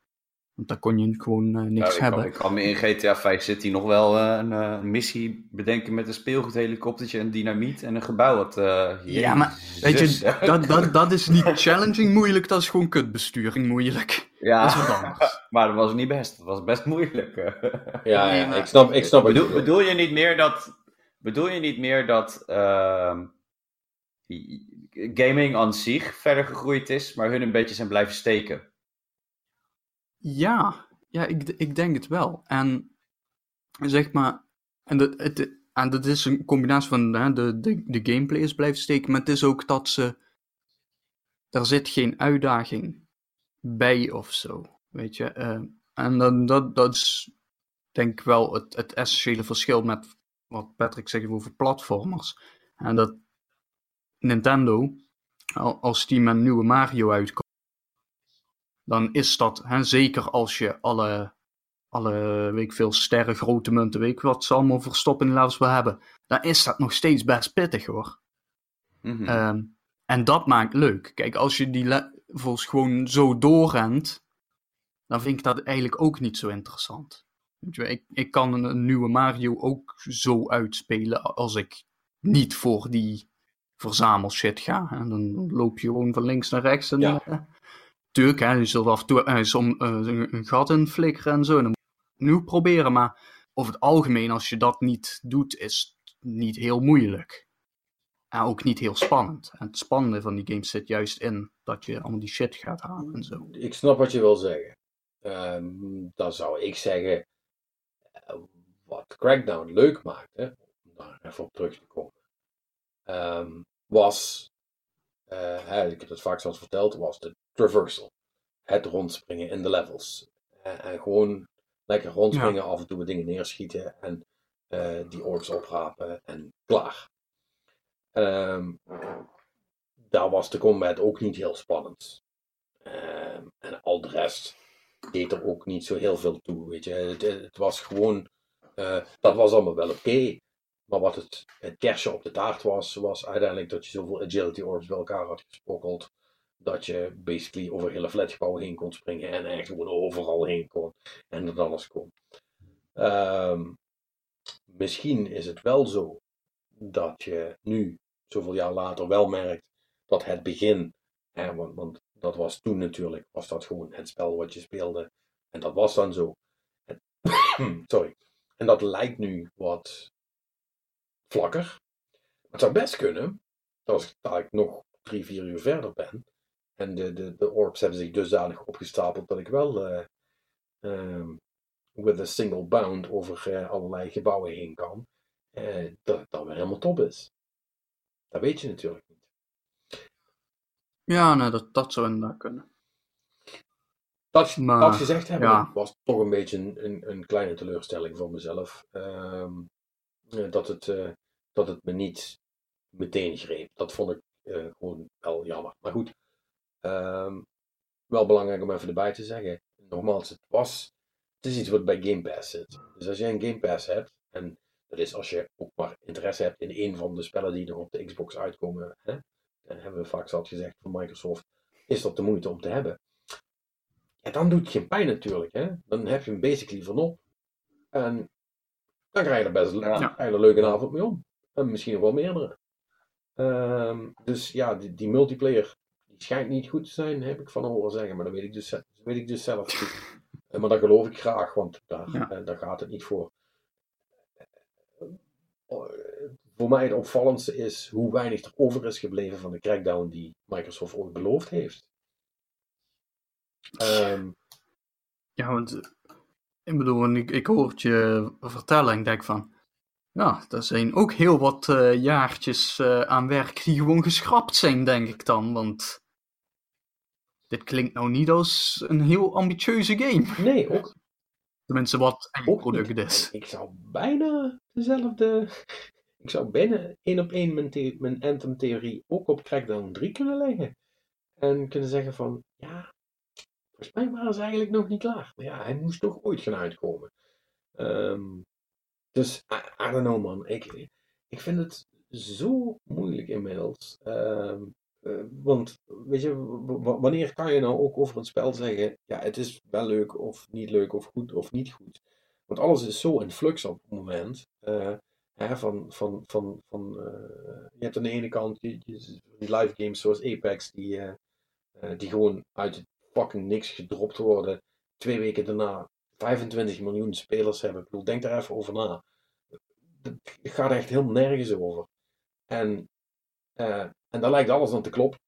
Want daar kon je gewoon uh, niks ik hebben. Kan, ik kan me in GTA 5 City nog wel uh, een uh, missie bedenken met een speelgoedhelikoptertje, een dynamiet en een gebouw. Wat, ja, maar weet je, dat, dat, dat is niet challenging moeilijk, dat is gewoon kutbesturing moeilijk. Ja, dat is wat anders. maar dat was niet best. Dat was best moeilijk. ja, ja, ik snap, ik snap bedoel, bedoel je niet meer dat, bedoel je niet meer dat ehm, gaming aan zich verder gegroeid is, maar hun een beetje zijn blijven steken? Ja, ja ik, ik denk het wel. En zeg maar, en dat, het, en dat is een combinatie van hè, de, de, de gameplay is blijven steken, maar het is ook dat ze. Er zit geen uitdaging bij of zo. Weet je. Uh, en dan, dat, dat is denk ik wel het, het essentiële verschil met wat Patrick zegt over platformers. En dat Nintendo, als die met een nieuwe Mario uitkomt dan is dat, hè, zeker als je alle, alle weet ik veel, sterren, grote munten, weet ik wat ze allemaal verstoppen in levels wil hebben, dan is dat nog steeds best pittig hoor. Mhm. Ehm, en dat maakt leuk. Kijk, als je die levels gewoon zo doorrent, dan vind ik dat eigenlijk ook niet zo interessant. Ik, ik kan een, een nieuwe Mario ook zo uitspelen als ik niet voor die verzamelshit ga. En dan loop je gewoon van links naar rechts. En, Ja. eh, tuurlijk, hè, je zult af en toe eh, som, eh, een, een gat in flikkeren en zo. En dan moet je nu proberen. Maar over het algemeen, als je dat niet doet, is het niet heel moeilijk. En ook niet heel spannend. En het spannende van die game zit juist in dat je allemaal die shit gaat halen en zo. Ik snap wat je wil zeggen. Ehm, dan zou ik zeggen, eh, wat Crackdown leuk maakte, om daar even op terug te komen, ehm, was, eh, hè, ik heb het vaak zelfs verteld, was de traversal. Het rondspringen in de levels. Eh, en gewoon lekker rondspringen, af en toe wat dingen neerschieten en eh, die orbs oprapen en klaar. Ehm, daar was de combat ook niet heel spannend. Ehm, en al de rest deed er ook niet zo heel veel toe. Weet je. Het, het was gewoon, eh, dat was allemaal wel oké. maar wat het, het kerstje op de taart was, was uiteindelijk dat je zoveel agility orbs bij elkaar had gesprokkeld. Dat je basically over hele flatgebouwen heen kon springen en echt gewoon overal heen kon. En dat alles kon. Ehm, misschien is het wel zo dat je nu, zoveel jaar later, wel merkt dat het begin, hè, want, dat was toen natuurlijk, was dat gewoon het spel wat je speelde. En dat was dan zo. En- sorry. En dat lijkt nu wat vlakker. Het zou best kunnen, als ik nog drie, vier uur verder ben, en de, de, de orbs hebben zich dusdanig opgestapeld dat ik wel eh, ehm, with a single bound over eh, allerlei gebouwen heen kan, eh, dat het dan weer helemaal top is. Dat weet je natuurlijk niet. Ja, nou, dat, dat zou inderdaad kunnen. Dat, Maar, dat gezegd hebben, ja. was toch een beetje een, een, een kleine teleurstelling voor mezelf. Ehm, eh, dat, het, eh, dat het me niet meteen greep. Dat vond ik gewoon wel jammer. Maar goed, ehm, wel belangrijk om even erbij te zeggen. Nogmaals, het was, het is iets wat bij Game Pass zit. Dus als jij een Game Pass hebt, en dat is als je ook maar interesse hebt in een van de spellen die er op de Xbox uitkomen, hè, dat hebben we vaak zat gezegd van Microsoft, is dat de moeite om te hebben. Ja, dan doet het geen pijn natuurlijk. Hè? Dan heb je hem basically van op. En dan krijg je er best Ja. een leuke avond mee om. En misschien nog wel meerdere. Ehm, dus ja, die, die multiplayer die schijnt niet goed te zijn, heb ik van horen zeggen. Maar dat weet ik dus, weet ik dus zelf niet. Eh, maar dat geloof ik graag, want daar, Ja. eh, daar gaat het niet voor. Eh, voor mij het opvallendste is hoe weinig er over is gebleven van de crackdown die Microsoft ooit beloofd heeft. Ehm, Ja, want ik bedoel, ik, ik hoor het je vertellen en ik denk van, ja, er zijn ook heel wat eh, jaartjes eh, aan werk die gewoon geschrapt zijn, denk ik dan. Want dit klinkt nou niet als een heel ambitieuze game. nee, ook Tenminste, wat een product is. Ik zou bijna dezelfde. Ik zou bijna één op één mijn, mijn Anthem-theorie ook op Crackdown 3 kunnen leggen. En kunnen zeggen van, ja, volgens mij waren ze eigenlijk nog niet klaar. Maar ja, hij moest toch ooit gaan uitkomen. Ehm, dus, I, I don't know man. Ik, ik vind het zo moeilijk inmiddels. Ehm, eh, want, weet je, wanneer kan je nou ook over een spel zeggen, ja, het is wel leuk of niet leuk of goed of niet goed. Want alles is zo in flux op het moment. eh, hè, van, van, van, van, eh, je hebt aan de ene kant die live games zoals Apex, die, eh, eh, die gewoon uit het fucking niks gedropt worden. Twee weken daarna 25 miljoen spelers hebben. Ik bedoel, denk daar even over na. Het gaat echt heel nergens over. En, eh, en daar lijkt alles aan te kloppen.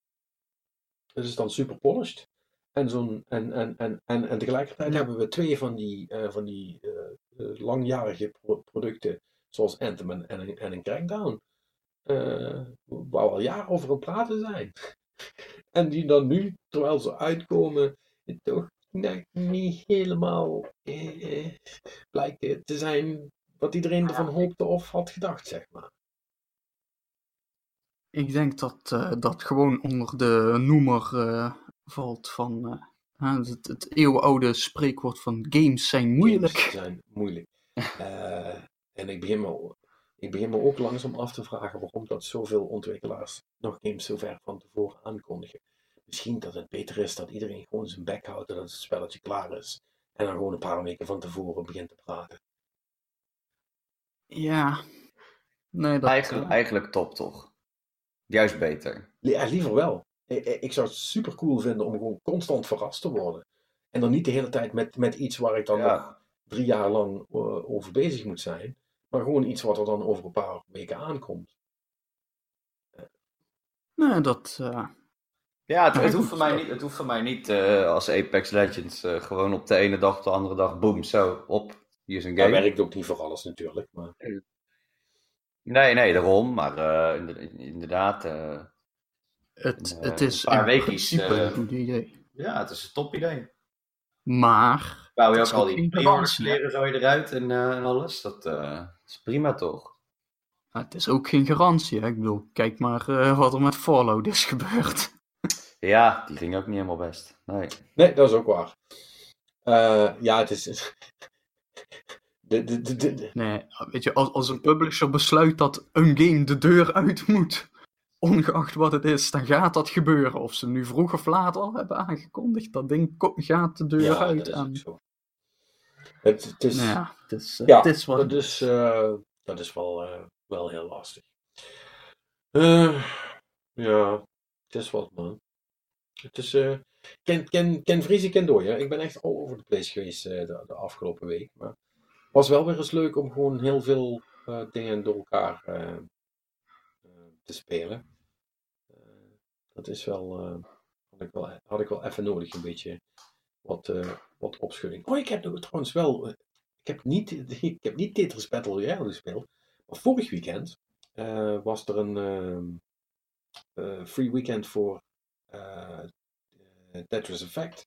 Het is dan super polished. En, zo'n, en, en, en, en, en tegelijkertijd hebben we twee van die, eh, van die eh, langjarige pro- producten, zoals Anthem en, en, een- en een Crackdown, waar we al jaren over aan het praten zijn. en die dan nu, terwijl ze uitkomen, toch net niet helemaal blijken te zijn wat iedereen ervan hoopte of had gedacht, zeg maar. Ik denk dat eh, dat gewoon onder de noemer eh, valt van eh, Het, het eeuwenoude spreekwoord van games zijn moeilijk. Games zijn moeilijk. Eh, en ik begin, me, ik begin me ook langzaam af te vragen waarom dat zoveel ontwikkelaars nog games zo ver van tevoren aankondigen. Misschien dat het beter is dat iedereen gewoon zijn bek houdt en dat het spelletje klaar is. En dan gewoon een paar weken van tevoren begint te praten. Ja. Nee, dat, Eigenlijk, eigenlijk top, toch? Juist beter. Ja, liever wel. Ik, zou het super cool vinden om gewoon constant verrast te worden. En dan niet de hele tijd met, met iets waar ik dan Ja. nog drie jaar lang eh, over bezig moet zijn. Maar gewoon iets wat er dan over een paar weken aankomt. nee, dat... eh, Ja, het, hoeft voor mij niet, het hoeft voor mij niet eh, als Apex Legends eh, gewoon op de ene dag op de andere dag, boom, zo, op, hier is een Dat game. werkt ook niet voor alles natuurlijk. Maar Nee, nee, daarom, maar eh, inder- inderdaad, eh, het, Eh, het is een paar weekjes, eh, een goed idee. ja, het is een top idee. Maar... Bouw je ook al die geen pre-order garantie, hè? kleren zo je eruit en, eh, en alles, dat eh, is prima toch? Maar het is ook geen garantie. Hè? Ik bedoel, kijk maar eh, wat er met Fallout is gebeurd. Ja, die ging ook niet helemaal best. Nee. nee, dat is ook waar. Eh, ja, het is. De, de, de, de- de- Nee, weet je, als, als een publisher besluit dat een game de deur uit moet, ongeacht wat het is, dan gaat dat gebeuren. Of ze nu vroeg of laat al hebben aangekondigd, dat ding gaat de deur ja, uit. dat is en, ook zo. Het, het is, nou ja, het is, eh, Ja, het is wat dat is, eh, dat is wel, eh, wel heel lastig. Eh, ja, het is wat, man. Het is, eh ken, ken, ken vriezen, ken dooien. Ik ben echt all over the place geweest eh, de, de afgelopen week. Maar was wel weer eens leuk om gewoon heel veel eh, dingen door elkaar eh, eh, te spelen. Dat is wel, had, ik wel, had ik wel even nodig, een beetje wat, wat opschudding. Oh, ik heb trouwens wel, ik heb niet, ik heb niet Tetris Battle Royale gespeeld. Maar vorig weekend was er een ehm, eh, free weekend voor Tetris Effect.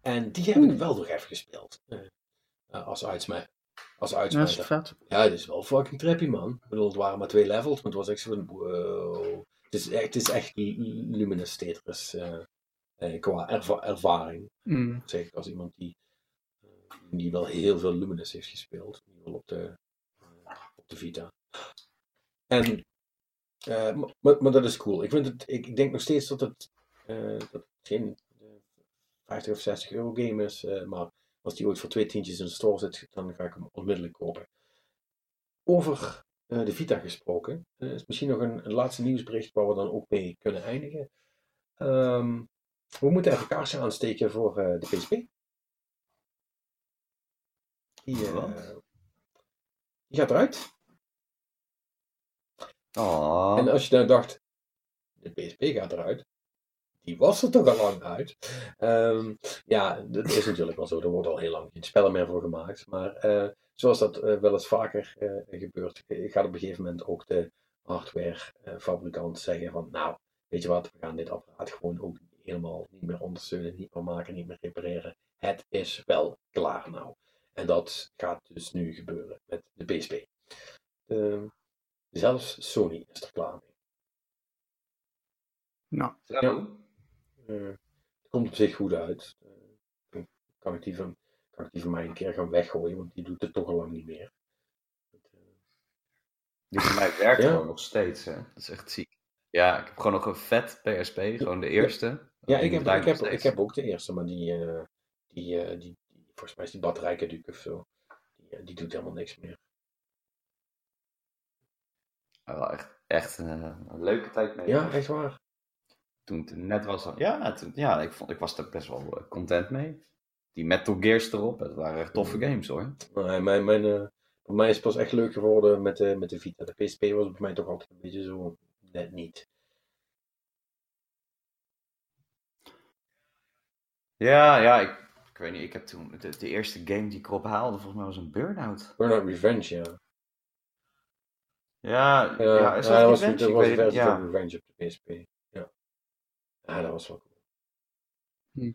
En die heb ik Oeh. wel nog even gespeeld. eh, als uitsmij- als Ja, is uitsmijter. vet. Ja, het is wel fucking trippy, man. Ik bedoel, het waren maar twee levels, maar het was echt zo'n wow. Het is echt, het is echt lu- luminous Tetris eh, eh, qua erva- ervaring. Mm. Zeg ik als iemand die, eh, die wel heel veel luminous heeft gespeeld. In ieder geval op de, eh, op de Vita. En, eh, maar, maar, dat is cool. Ik, vind het, ik, denk nog steeds dat het, eh, dat het geen eh, 50 of 60 euro game is, eh, maar als die ooit voor twee tientjes in de store zit, dan ga ik hem onmiddellijk kopen. Over eh, de Vita gesproken, eh, is misschien nog een, een laatste nieuwsbericht waar we dan ook mee kunnen eindigen. Ehm, we moeten even kaarsen aansteken voor eh, de PSP. Die, die gaat eruit. Oh. En als je dan dacht, de PSP gaat eruit. Die was er toch al lang uit. Ehm, ja, dat is natuurlijk wel zo. Er wordt al heel lang geen spellen meer voor gemaakt. Maar eh, zoals dat eh, wel eens vaker eh, gebeurt, gaat op een gegeven moment ook de hardwarefabrikant zeggen van, nou, weet je wat, we gaan dit apparaat gewoon ook helemaal niet meer ondersteunen, niet meer maken, niet meer repareren. Het is wel klaar nou. En dat gaat dus nu gebeuren met de PSP. Ehm, zelfs Sony is er klaar mee. Nou, Zo. Eh, het komt op zich goed uit. Eh, kan, ik die van, kan ik die van mij een keer gaan weggooien, want die doet het toch al lang niet meer. Eh, Die van mij werkt Ja. gewoon nog steeds, hè. Dat is echt ziek. Ja, ik heb gewoon nog een vet PSP, gewoon de eerste. ja, ik heb, ik, heb, ik heb ook de eerste, maar die, die, die, die volgens mij is die batterijcaduc of zo. Die, die doet helemaal niks meer. Ja, wel echt, echt een, een leuke tijd mee. Ja, echt waar. Toen het net was, ja, toen, ja ik, vond, ik was er best wel eh, content mee. Die Metal Gears erop, het waren echt toffe games hoor. Maar mijn, mijn, eh, voor mij is het pas echt leuk geworden met, de met de Vita. De PSP was bij mij toch altijd een beetje zo net niet. Ja, ja, ik, ik weet niet, ik heb toen, de, de eerste game die ik erop haalde, volgens mij was een Burnout. Burnout Revenge, ja. Ja, Ja, ja, is ja, dat was, dat was versie van ja. Revenge op de PSP. Ja. ja, dat was wel cool. Hm.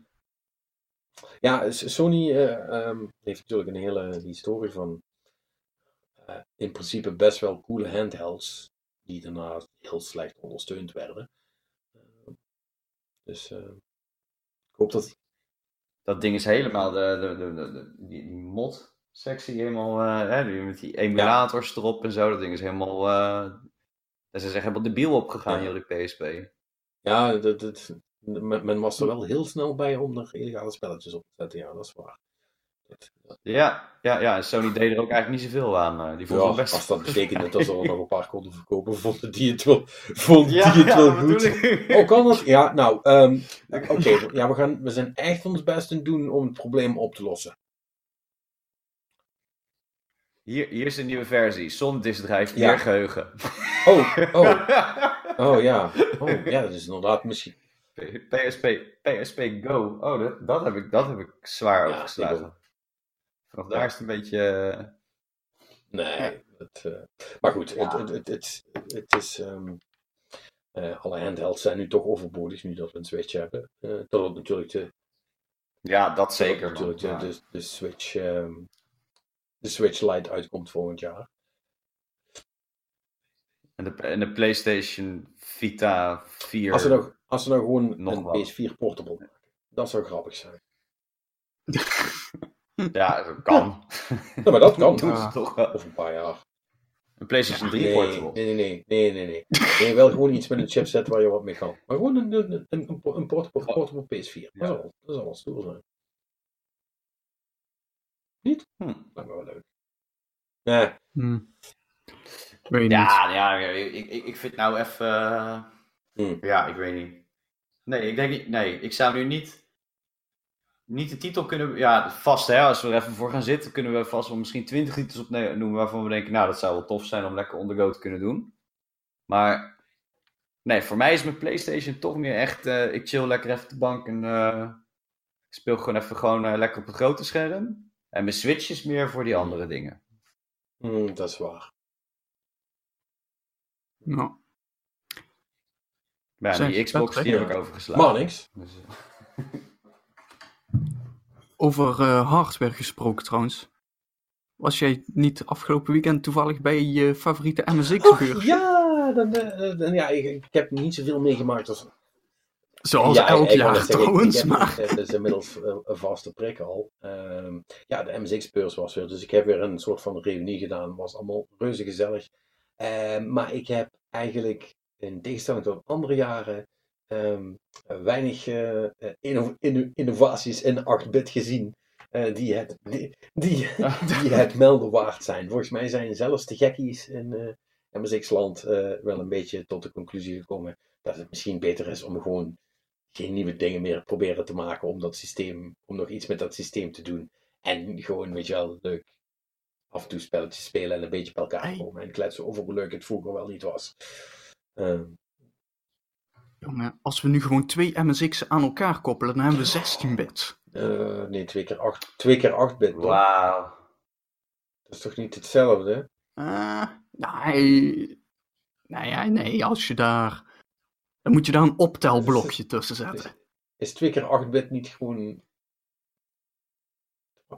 Ja, Sony eh, ehm, heeft natuurlijk een hele historie van eh, in principe best wel coole handhelds, die daarna heel slecht ondersteund werden. Eh, dus eh, Ik hoop dat... Dat ding is helemaal, de, de, de, de, de- die, die mod-sectie helemaal, eh, hè, die met die emulators erop en zo, dat ding is helemaal, eh dat is echt helemaal debiel opgegaan, Ja. de PSP. Ja, dat, dat, men, men was er wel heel snel bij om er illegale spelletjes op te zetten. Ja, dat is waar. Dat, Ja, ja, ja, en Sony deed er ook eigenlijk niet zoveel aan. eh, die vond ja, best... als dat betekende dat ze er nog een paar konden verkopen, vonden die het wel, vonden Ja, die het ja, wel goed. Oh, kan dat? Ja, nou, ehm, oké. ja, we, gaan, we zijn echt ons best aan het doen om het probleem op te lossen. Hier, hier is de nieuwe versie, diskdrive, Ja. meer geheugen. Oh, oh, oh ja. Oh, ja, dat is inderdaad misschien... PSP, PSP Go, oh, dat, dat, heb, ik, dat heb ik zwaar Ja, overgeslagen. Vanaf daar is het een beetje... eh, Nee, het, eh, maar goed, Ja. het, het, het, het, is... eh, alle handhelds zijn nu toch overbodig, nu dat we een Switch hebben. Eh totdat natuurlijk de, Ja, dat zeker. man. natuurlijk de, Ja. de, de Switch... ehm, de Switch Lite uitkomt volgend jaar. En, de, en de PlayStation Vita 4. Als ze nou, als ze nou gewoon Nog een wel. PS4 portable maken. Dat zou grappig zijn. Ja, dat kan. Ja, maar dat kan. Doen ze toch wel. Over een paar jaar. Een PlayStation 3 Nee, portable. nee, nee, nee, nee, nee. Nee, wel gewoon iets met een chipset waar je wat mee kan. Maar gewoon een, een, een, een, portable, portable PS4. Dat zou wel- dat wel stoer zijn. Hm. Lijkt me wel leuk. Nee, Hm. Weet niet. Ja, ja ik, ik, ik vind nou even... eh, Hm. Ja, ik weet niet. Nee, ik denk niet... Nee, ik zou nu niet... Niet de titel kunnen... Ja, vast hè, als we er even voor gaan zitten, kunnen we vast wel misschien 20 titels opnoemen waarvan we denken, nou, dat zou wel tof zijn om lekker on the go te kunnen doen. Maar... Nee, voor mij is mijn PlayStation toch meer echt... eh, ik chill lekker even op de bank en... eh, ik speel gewoon even gewoon lekker op het grote scherm. En mijn Switch is meer voor die andere dingen. Hm, dat is waar. Nou, ja, Zeg, die Xbox, die heb ik overgeslagen. Maar niks. Dus, eh, over eh, hardware gesproken trouwens. Was jij niet afgelopen weekend toevallig bij je favoriete MSX-beurs? ja, dan, eh, dan, ja ik, ik heb niet zoveel meegemaakt als... Zoals ja, elk jaar zeggen, trouwens, ik heb- maar... Het is inmiddels een vaste prik al. Ehm, ja, de MSX-beurs was weer. Dus ik heb weer een soort van reunie gedaan. Was allemaal reuze gezellig. Ehm, maar ik heb eigenlijk, in tegenstelling tot andere jaren, ehm, weinig eh, eh, inno- inno- innovaties in 8-bit gezien. eh, die, het, die, die, die het melden waard zijn. Volgens mij zijn zelfs de gekkies in eh, MSX-land wel een beetje tot de conclusie gekomen dat het misschien beter is om gewoon geen nieuwe dingen meer proberen te maken om dat systeem, om nog iets met dat systeem te doen. En gewoon, weet je wel, leuk af en toe spelletjes spelen en een beetje bij elkaar Hey. komen en kletsen over hoe leuk het vroeger wel niet was. Ehm, Jongen, als we nu gewoon twee MSX'en aan elkaar koppelen, dan hebben we 16 bits. eh, nee, twee keer acht, twee keer 8 bit. Wauw. Dat is toch niet hetzelfde? Eh, nee, nee, ja, nee, als je daar... Dan moet je daar een optelblokje tussen zetten. Is 2 keer 8 bit niet gewoon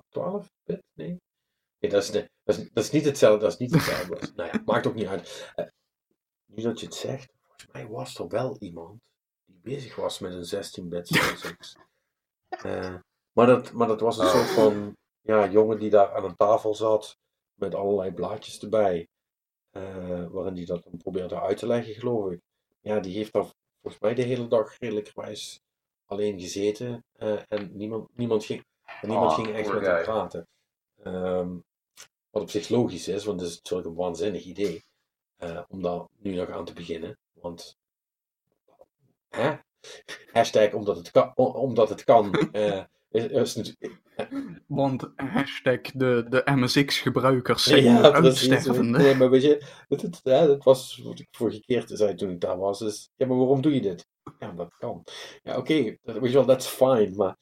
12 bit? Nee. Nee, dat is, dat is, dat is niet hetzelfde. Dat is niet hetzelfde. Nou ja, maakt ook niet uit. Eh, nu dat je het zegt, volgens mij was er wel iemand die bezig was met een 16-bit MSX. Eh, maar, dat, maar dat was een soort van ja, jongen die daar aan een tafel zat met allerlei blaadjes erbij. eh, waarin die dat dan probeerde uit te leggen, geloof ik. Ja, die heeft daar volgens mij de hele dag redelijkerwijs alleen gezeten. eh, en niemand, niemand, ging, en niemand Ah, ging echt met hem praten. Ehm, wat op zich logisch is, want het is natuurlijk een waanzinnig idee. eh, om daar nu nog aan te beginnen. Want. Hè? Hashtag omdat het kan. Omdat het kan eh, is, is natuurlijk- Want hashtag de, de MSX-gebruikers zijn ja, uitstervende. Nee, maar weet je, dat, dat, ja, dat was wat ik vorige keer zei toen ik daar was. Is, ja, maar waarom doe je dit? Ja, dat kan. Ja, oké, dat weet je wel, that's fine. Maar,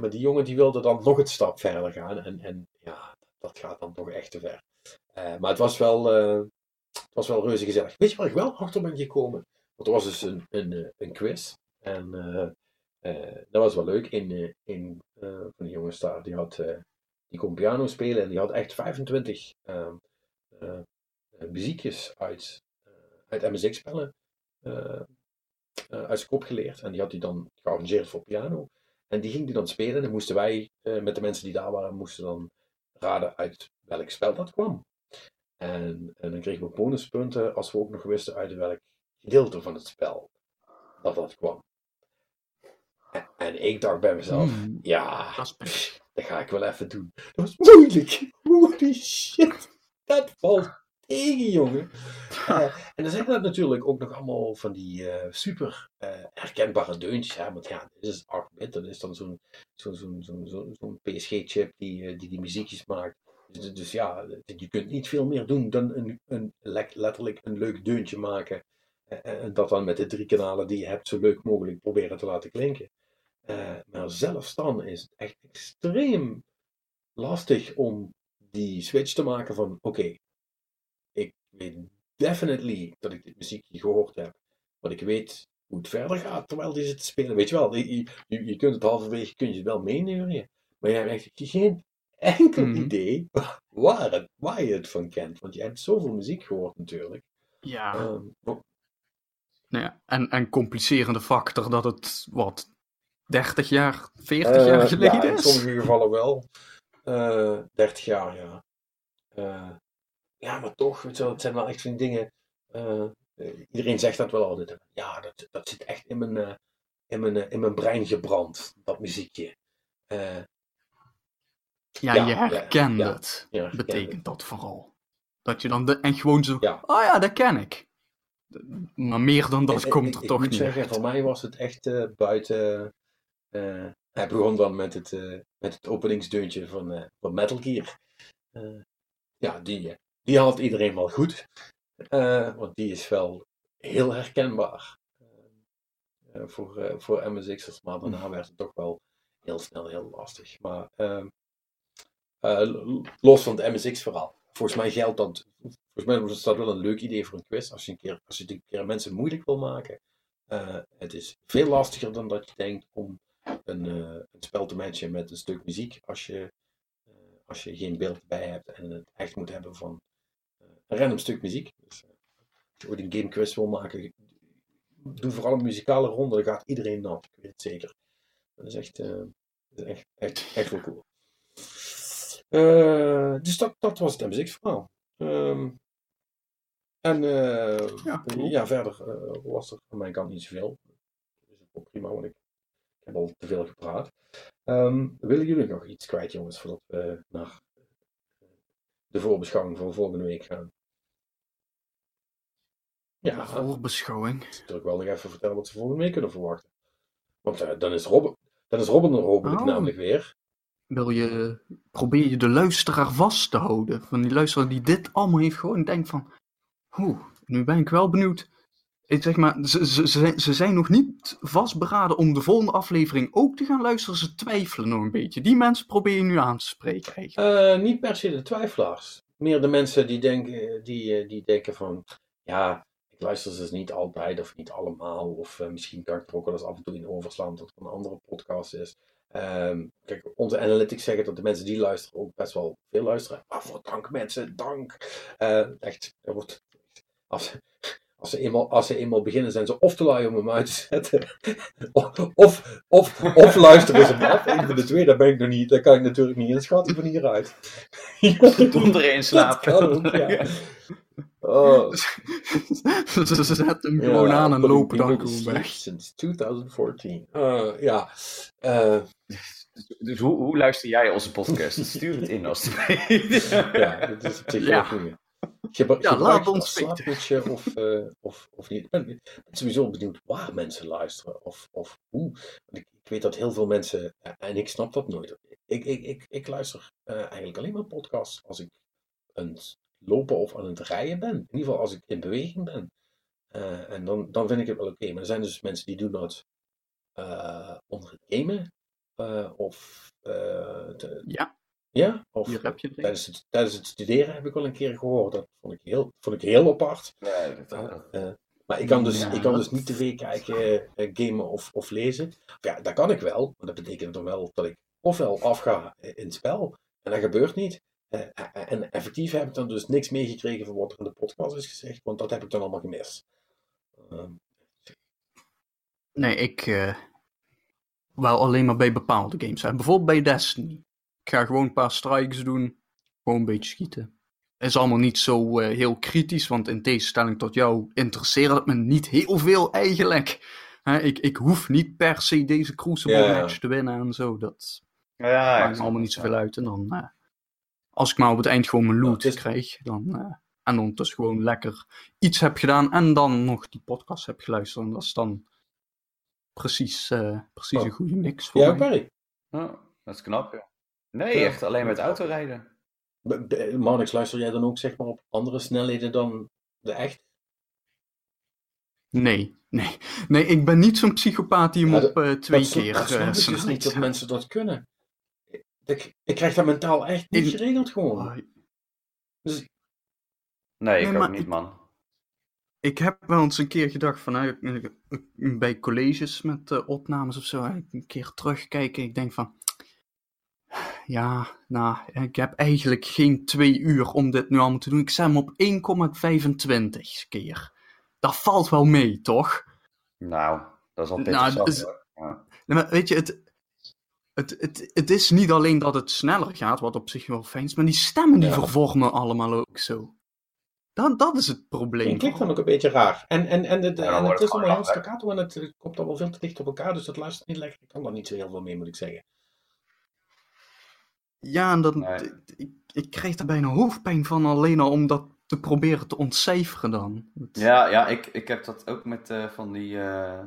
maar, die jongen die wilde dan nog een stap verder gaan. En, en dat gaat dan toch echt te ver. Eh, maar het was wel, eh, het was wel reuze gezellig. Weet je waar ik wel achter ben gekomen? Want er was dus een, een, eh, een quiz. En dat was wel leuk. Een, eh, van die jongens daar, die had... die kon piano spelen en die had echt 25 ehm, eh, eh, muziekjes uit, uit MSX-spellen uit zijn kop geleerd. En die had hij dan gearrangeerd voor piano. En die ging die dan spelen. En moesten wij, met de mensen die daar waren, moesten dan raden uit welk spel dat kwam. En, en dan kregen we bonuspunten als we ook nog wisten uit welk gedeelte van het spel dat dat kwam. En, en ik dacht bij mezelf, Hmm, ja, dat ga ik wel even doen. Dat was moeilijk. Holy shit. Dat valt tegen, jongen. Eh, en dan zijn dat natuurlijk ook nog allemaal van die eh, super eh, herkenbare deuntjes. Hè? Want ja, dit is 8-bit. Dat is dan zo'n zo'n zo'n zo'n zo'n zo'n PSG-chip die, die die muziekjes maakt. Dus, dus ja, je kunt niet veel meer doen dan een, een, letterlijk een leuk deuntje maken. En dat dan met de drie kanalen die je hebt zo leuk mogelijk proberen te laten klinken. Maar zelfs dan is het echt extreem lastig om die switch te maken van oké, ik weet definitely dat ik dit muziekje gehoord heb, want ik weet hoe het verder gaat terwijl die zit te spelen. Weet je wel, je, je, je kunt het halverwege kun je het wel meenemen, maar je hebt echt geen enkel Mhm. idee waar, het, waar je het van kent, want je hebt zoveel muziek gehoord natuurlijk. Ja, Ehm, nou ja. En, en complicerende factor dat het, wat, 30 jaar, 40 Eh, jaar geleden ja, in is? sommige gevallen wel. Eh 30 jaar, ja. Eh, ja, maar toch, weet je wel, het zijn wel echt van dingen. eh, eh, iedereen zegt dat wel altijd. Ja, dat, dat zit echt in mijn, eh, in, mijn, in mijn brein gebrand, dat muziekje. Ja, ja, je herkent ja. het, ja, betekent dat vooral. Dat je dan de, en gewoon zo, oh ja, dat ken ik. Maar meer dan dat En- komt ik- er ik toch moet niet zeggen, voor mij was het echt buiten. hij begon dan met het, met het openingsdeuntje van, van Metal Gear. Ja, die, die had iedereen wel goed. Eh, want die is wel heel herkenbaar eh, eh, voor, eh, voor MSX'ers. Maar daarna werd het toch wel heel snel heel lastig. Maar ehm, eh, los van het MSX-verhaal. Volgens mij geldt dat. Volgens mij is dat wel een leuk idee voor een quiz. Als je, een keer, als je het een keer mensen moeilijk wil maken. Het is veel lastiger dan dat je denkt om een, een spel te matchen met een stuk muziek. Als je, als je geen beeld bij hebt en het echt moet hebben van een random stuk muziek. Dus, eh, als je ooit een game quiz wil maken, doe vooral een muzikale ronde. Dan gaat iedereen nat. Ik weet het zeker. Dat is echt, eh, dat is echt, echt, echt wel cool. Eh, dus dat, dat was het MSX-verhaal. Ehm, en eh, Ja, cool. ja, verder eh, was er aan mijn kant niet zoveel. Dat is prima, want ik, heb al te veel gepraat. Ehm, willen jullie nog iets kwijt, jongens, voordat we naar eh, de voorbeschouwing van volgende week gaan? Ja, Voorbeschouwing. natuurlijk wel nog even vertellen wat ze volgende week kunnen verwachten. Want eh, dan is Robin, dan is Robin er hopelijk Oh. namelijk weer. Wil je, probeer je de luisteraar vast te houden. Van die luisteraar die dit allemaal heeft gewoon denkt van, oeh, nu ben ik wel benieuwd. Ik zeg maar, ze, ze, ze, ze zijn nog niet vastberaden om de volgende aflevering ook te gaan luisteren. Ze twijfelen nog een beetje. Die mensen probeer je nu aan te spreken eigenlijk. Eh, niet per se de twijfelaars. Meer de mensen die denken, die, eh, die denken van, ja, ik luister ze dus niet altijd of niet allemaal. Of eh, misschien kan ik er ook wel eens af en toe in overslaan dat er een andere podcast is. Ehm, kijk, onze analytics zeggen dat de mensen die luisteren ook best wel veel luisteren. Waarvoor dank mensen, dank. Eh, echt, er wordt, als, als, ze eenmaal, als ze eenmaal beginnen zijn ze of te lui om hem uit te zetten. Of, of, of, luisteren ze hem af. Een van de twee, daar ben ik nog niet. Daar kan ik natuurlijk niet inschatten van hieruit. Donder in Dat slapen. kan ook, ja. Oh, ze zetten hem ja, gewoon aan en lopen dan gewoon weg. Since 2014. Eh, ja. Eh, Dus hoe, hoe luister jij onze podcast? Stuur het in alsjeblieft. ja, dat is op zich Ja. Gebru Ja, laat ons weten. slaappitje of, eh, of, of niet. Ik ben, sowieso benieuwd waar mensen luisteren of, of hoe. Want ik, ik weet dat heel veel mensen, eh, en ik snap dat nooit. Ik, ik, ik, ik luister eh, eigenlijk alleen maar podcasts als ik aan het lopen of aan het rijden ben. In ieder geval als ik in beweging ben. Eh, en dan, dan vind ik het wel oké. Maar er zijn dus mensen die doen dat eh, onder het gamen. eh, of eh, te- Ja, ja, of hier heb je het. tijdens het, tijdens het studeren heb ik wel een keer gehoord. Dat vond ik heel, vond ik heel apart. Nee, dat, dat- Eh, maar ik kan dus, Ja, ik kan dus niet tv kijken, eh, gamen of, of lezen. Of ja, dat kan ik wel. Maar dat betekent dan wel dat ik ofwel afga in het spel. En dat gebeurt niet. Eh, eh, en effectief heb ik dan dus niks meegekregen van wat er in de podcast is gezegd. Want dat heb ik dan allemaal gemist. Ehm, Nee, ik, eh, wel alleen maar bij bepaalde games zijn. Bijvoorbeeld bij Destiny. Ik ga gewoon een paar strikes doen. Gewoon een beetje schieten. Is allemaal niet zo eh, heel kritisch, want in tegenstelling tot jou interesseert het me niet heel veel eigenlijk. Hè, ik, ik hoef niet per se deze Crucible Ja, match te winnen en zo. Dat Ja, ja, maakt me allemaal niet zoveel uit. En dan, eh, als ik maar op het eind gewoon mijn loot Ja, het is- krijg, dan, eh, en dan dus gewoon lekker iets heb gedaan en dan nog die podcast heb geluisterd. En dat is dan precies, eh, precies Oh. een goede mix voor Ja, mij. Ja, dat is knap, ja. Nee, Ja. echt alleen met autorijden. Marnix, luister jij dan ook zeg maar op andere snelheden dan de echt? Nee, nee. Nee, ik ben niet zo'n psychopaat die hem Ja, op eh, twee dat snap- keer dat snap eh, ik dus niet dat mensen dat kunnen. Ik, ik krijg dat mentaal echt niet geregeld gewoon. Oh, Dus, Nee, ik Nee, ook niet, man. Ik heb wel eens een keer gedacht van, bij colleges met eh, opnames of zo, een keer terugkijken. Ik denk van, ja, nou, ik heb eigenlijk geen twee uur om dit nu allemaal te doen. Ik zet hem op 1,25 keer. Dat valt wel mee, toch? Nou, dat is al pittig Nou, dus-. Ja. Nee, maar weet je, het, het, het, het is niet alleen dat het sneller gaat, wat op zich wel fijn is, maar die stemmen die Ja. vervormen allemaal ook zo. Dat, dat is het probleem. en klinkt dan ook een beetje raar. En, en, en, het, dan en het het is allemaal heel staccato en het komt dan wel veel te dicht op elkaar, dus dat luistert niet lekker. Ik kan daar niet zo heel veel mee, moet ik zeggen. Ja, en dan, Nee. ik, ik krijg er bijna hoofdpijn van alleen al om dat te proberen te ontcijferen dan. Het- Ja, ja ik, ik heb dat ook met eh, van, die, eh,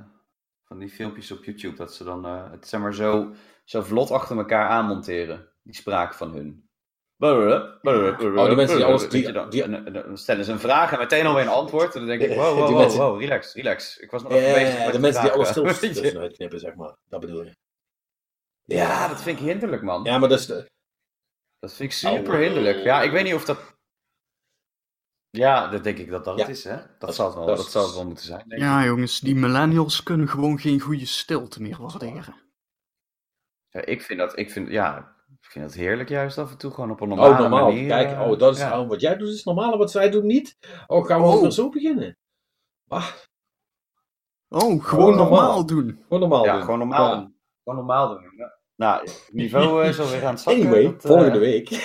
van die filmpjes op YouTube. Dat ze dan eh, het zeg maar zo, zo vlot achter elkaar aanmonteren. Die spraak van hun. Oh, die mensen die alles- die- dan, die- dan stellen ze een vraag en meteen alweer een antwoord. En dan denk ik, wow, wow, wow, mensen- wow, relax, relax. Ik was nog even bezig Eh, met de mensen die alles eh, tussenuit knippen, zeg maar. Dat bedoel je. Ja, dat vind ik hinderlijk, man. Ja, maar dat is... Dat vind ik super hinderlijk. Ja, ik weet niet of dat... Ja, dat denk ik dat dat Ja. het is, hè? Dat, Dat- zal het wel, dat dat is- zal het wel moeten zijn. denk ik. Ja, jongens, die millennials kunnen gewoon geen goede stilte meer waarderen. Ja, ik vind dat, ik vind, ja, ik vind dat heerlijk juist af en toe gewoon op een normale Oh, normaal. manier. Kijk, eh, oh, dat is, ja. oh, wat jij doet is normaal en wat zij doen niet. Oh, gaan we Oh. zo beginnen? Ah, Oh, gewoon Oh, normaal normaal. doen. gewoon normaal Ja, doen. gewoon normaal Ja. doen. Gewoon normaal doen. Ja. Nou, het niveau eh, is alweer aan het zakken. Anyway, dat, eh, volgende week.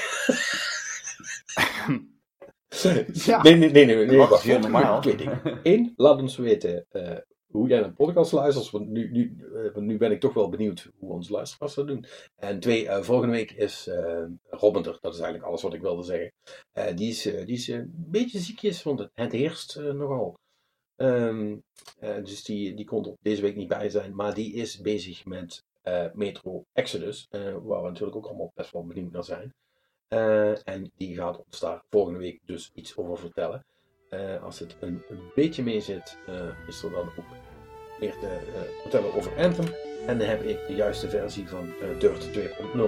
Ja. Nee, nee, nee, nee. nee wacht, normaal? Twee dingen. Eén, laat ons weten eh, hoe jij een podcast luistert. Want nu, nu, nu ben ik toch wel benieuwd hoe onze luisteraars dat doen. En twee, volgende week is Robin er. Dat is eigenlijk alles wat ik wilde zeggen. Die is, die is een beetje ziekjes, want het, het heerst nogal. Ehm, eh, dus die, die kon er deze week niet bij zijn. Maar die is bezig met Metro Exodus. eh, waar we natuurlijk ook allemaal best wel benieuwd naar zijn. Eh, en die gaat ons daar volgende week dus iets over vertellen. Eh, als het een, een beetje mee zit, eh, is er dan ook meer te eh, vertellen over Anthem. En dan heb ik de juiste versie van eh, Dirt 2.0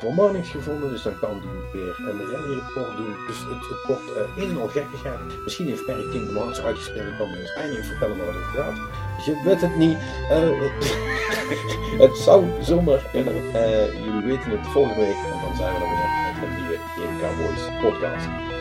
voor Marnix gevonden. Dus dan kan die weer een rally report doen. Dus het, wordt eh een. Misschien heeft Perry Kingdom Hearts uitgespeeld. Ik kan me eens eindelijk vertellen waar het over gaat. Je weet het niet. Eh, het zou zomaar kunnen. Eh, jullie weten het volgende week. En dan zijn we er weer met een nieuwe Game Cowboys podcast.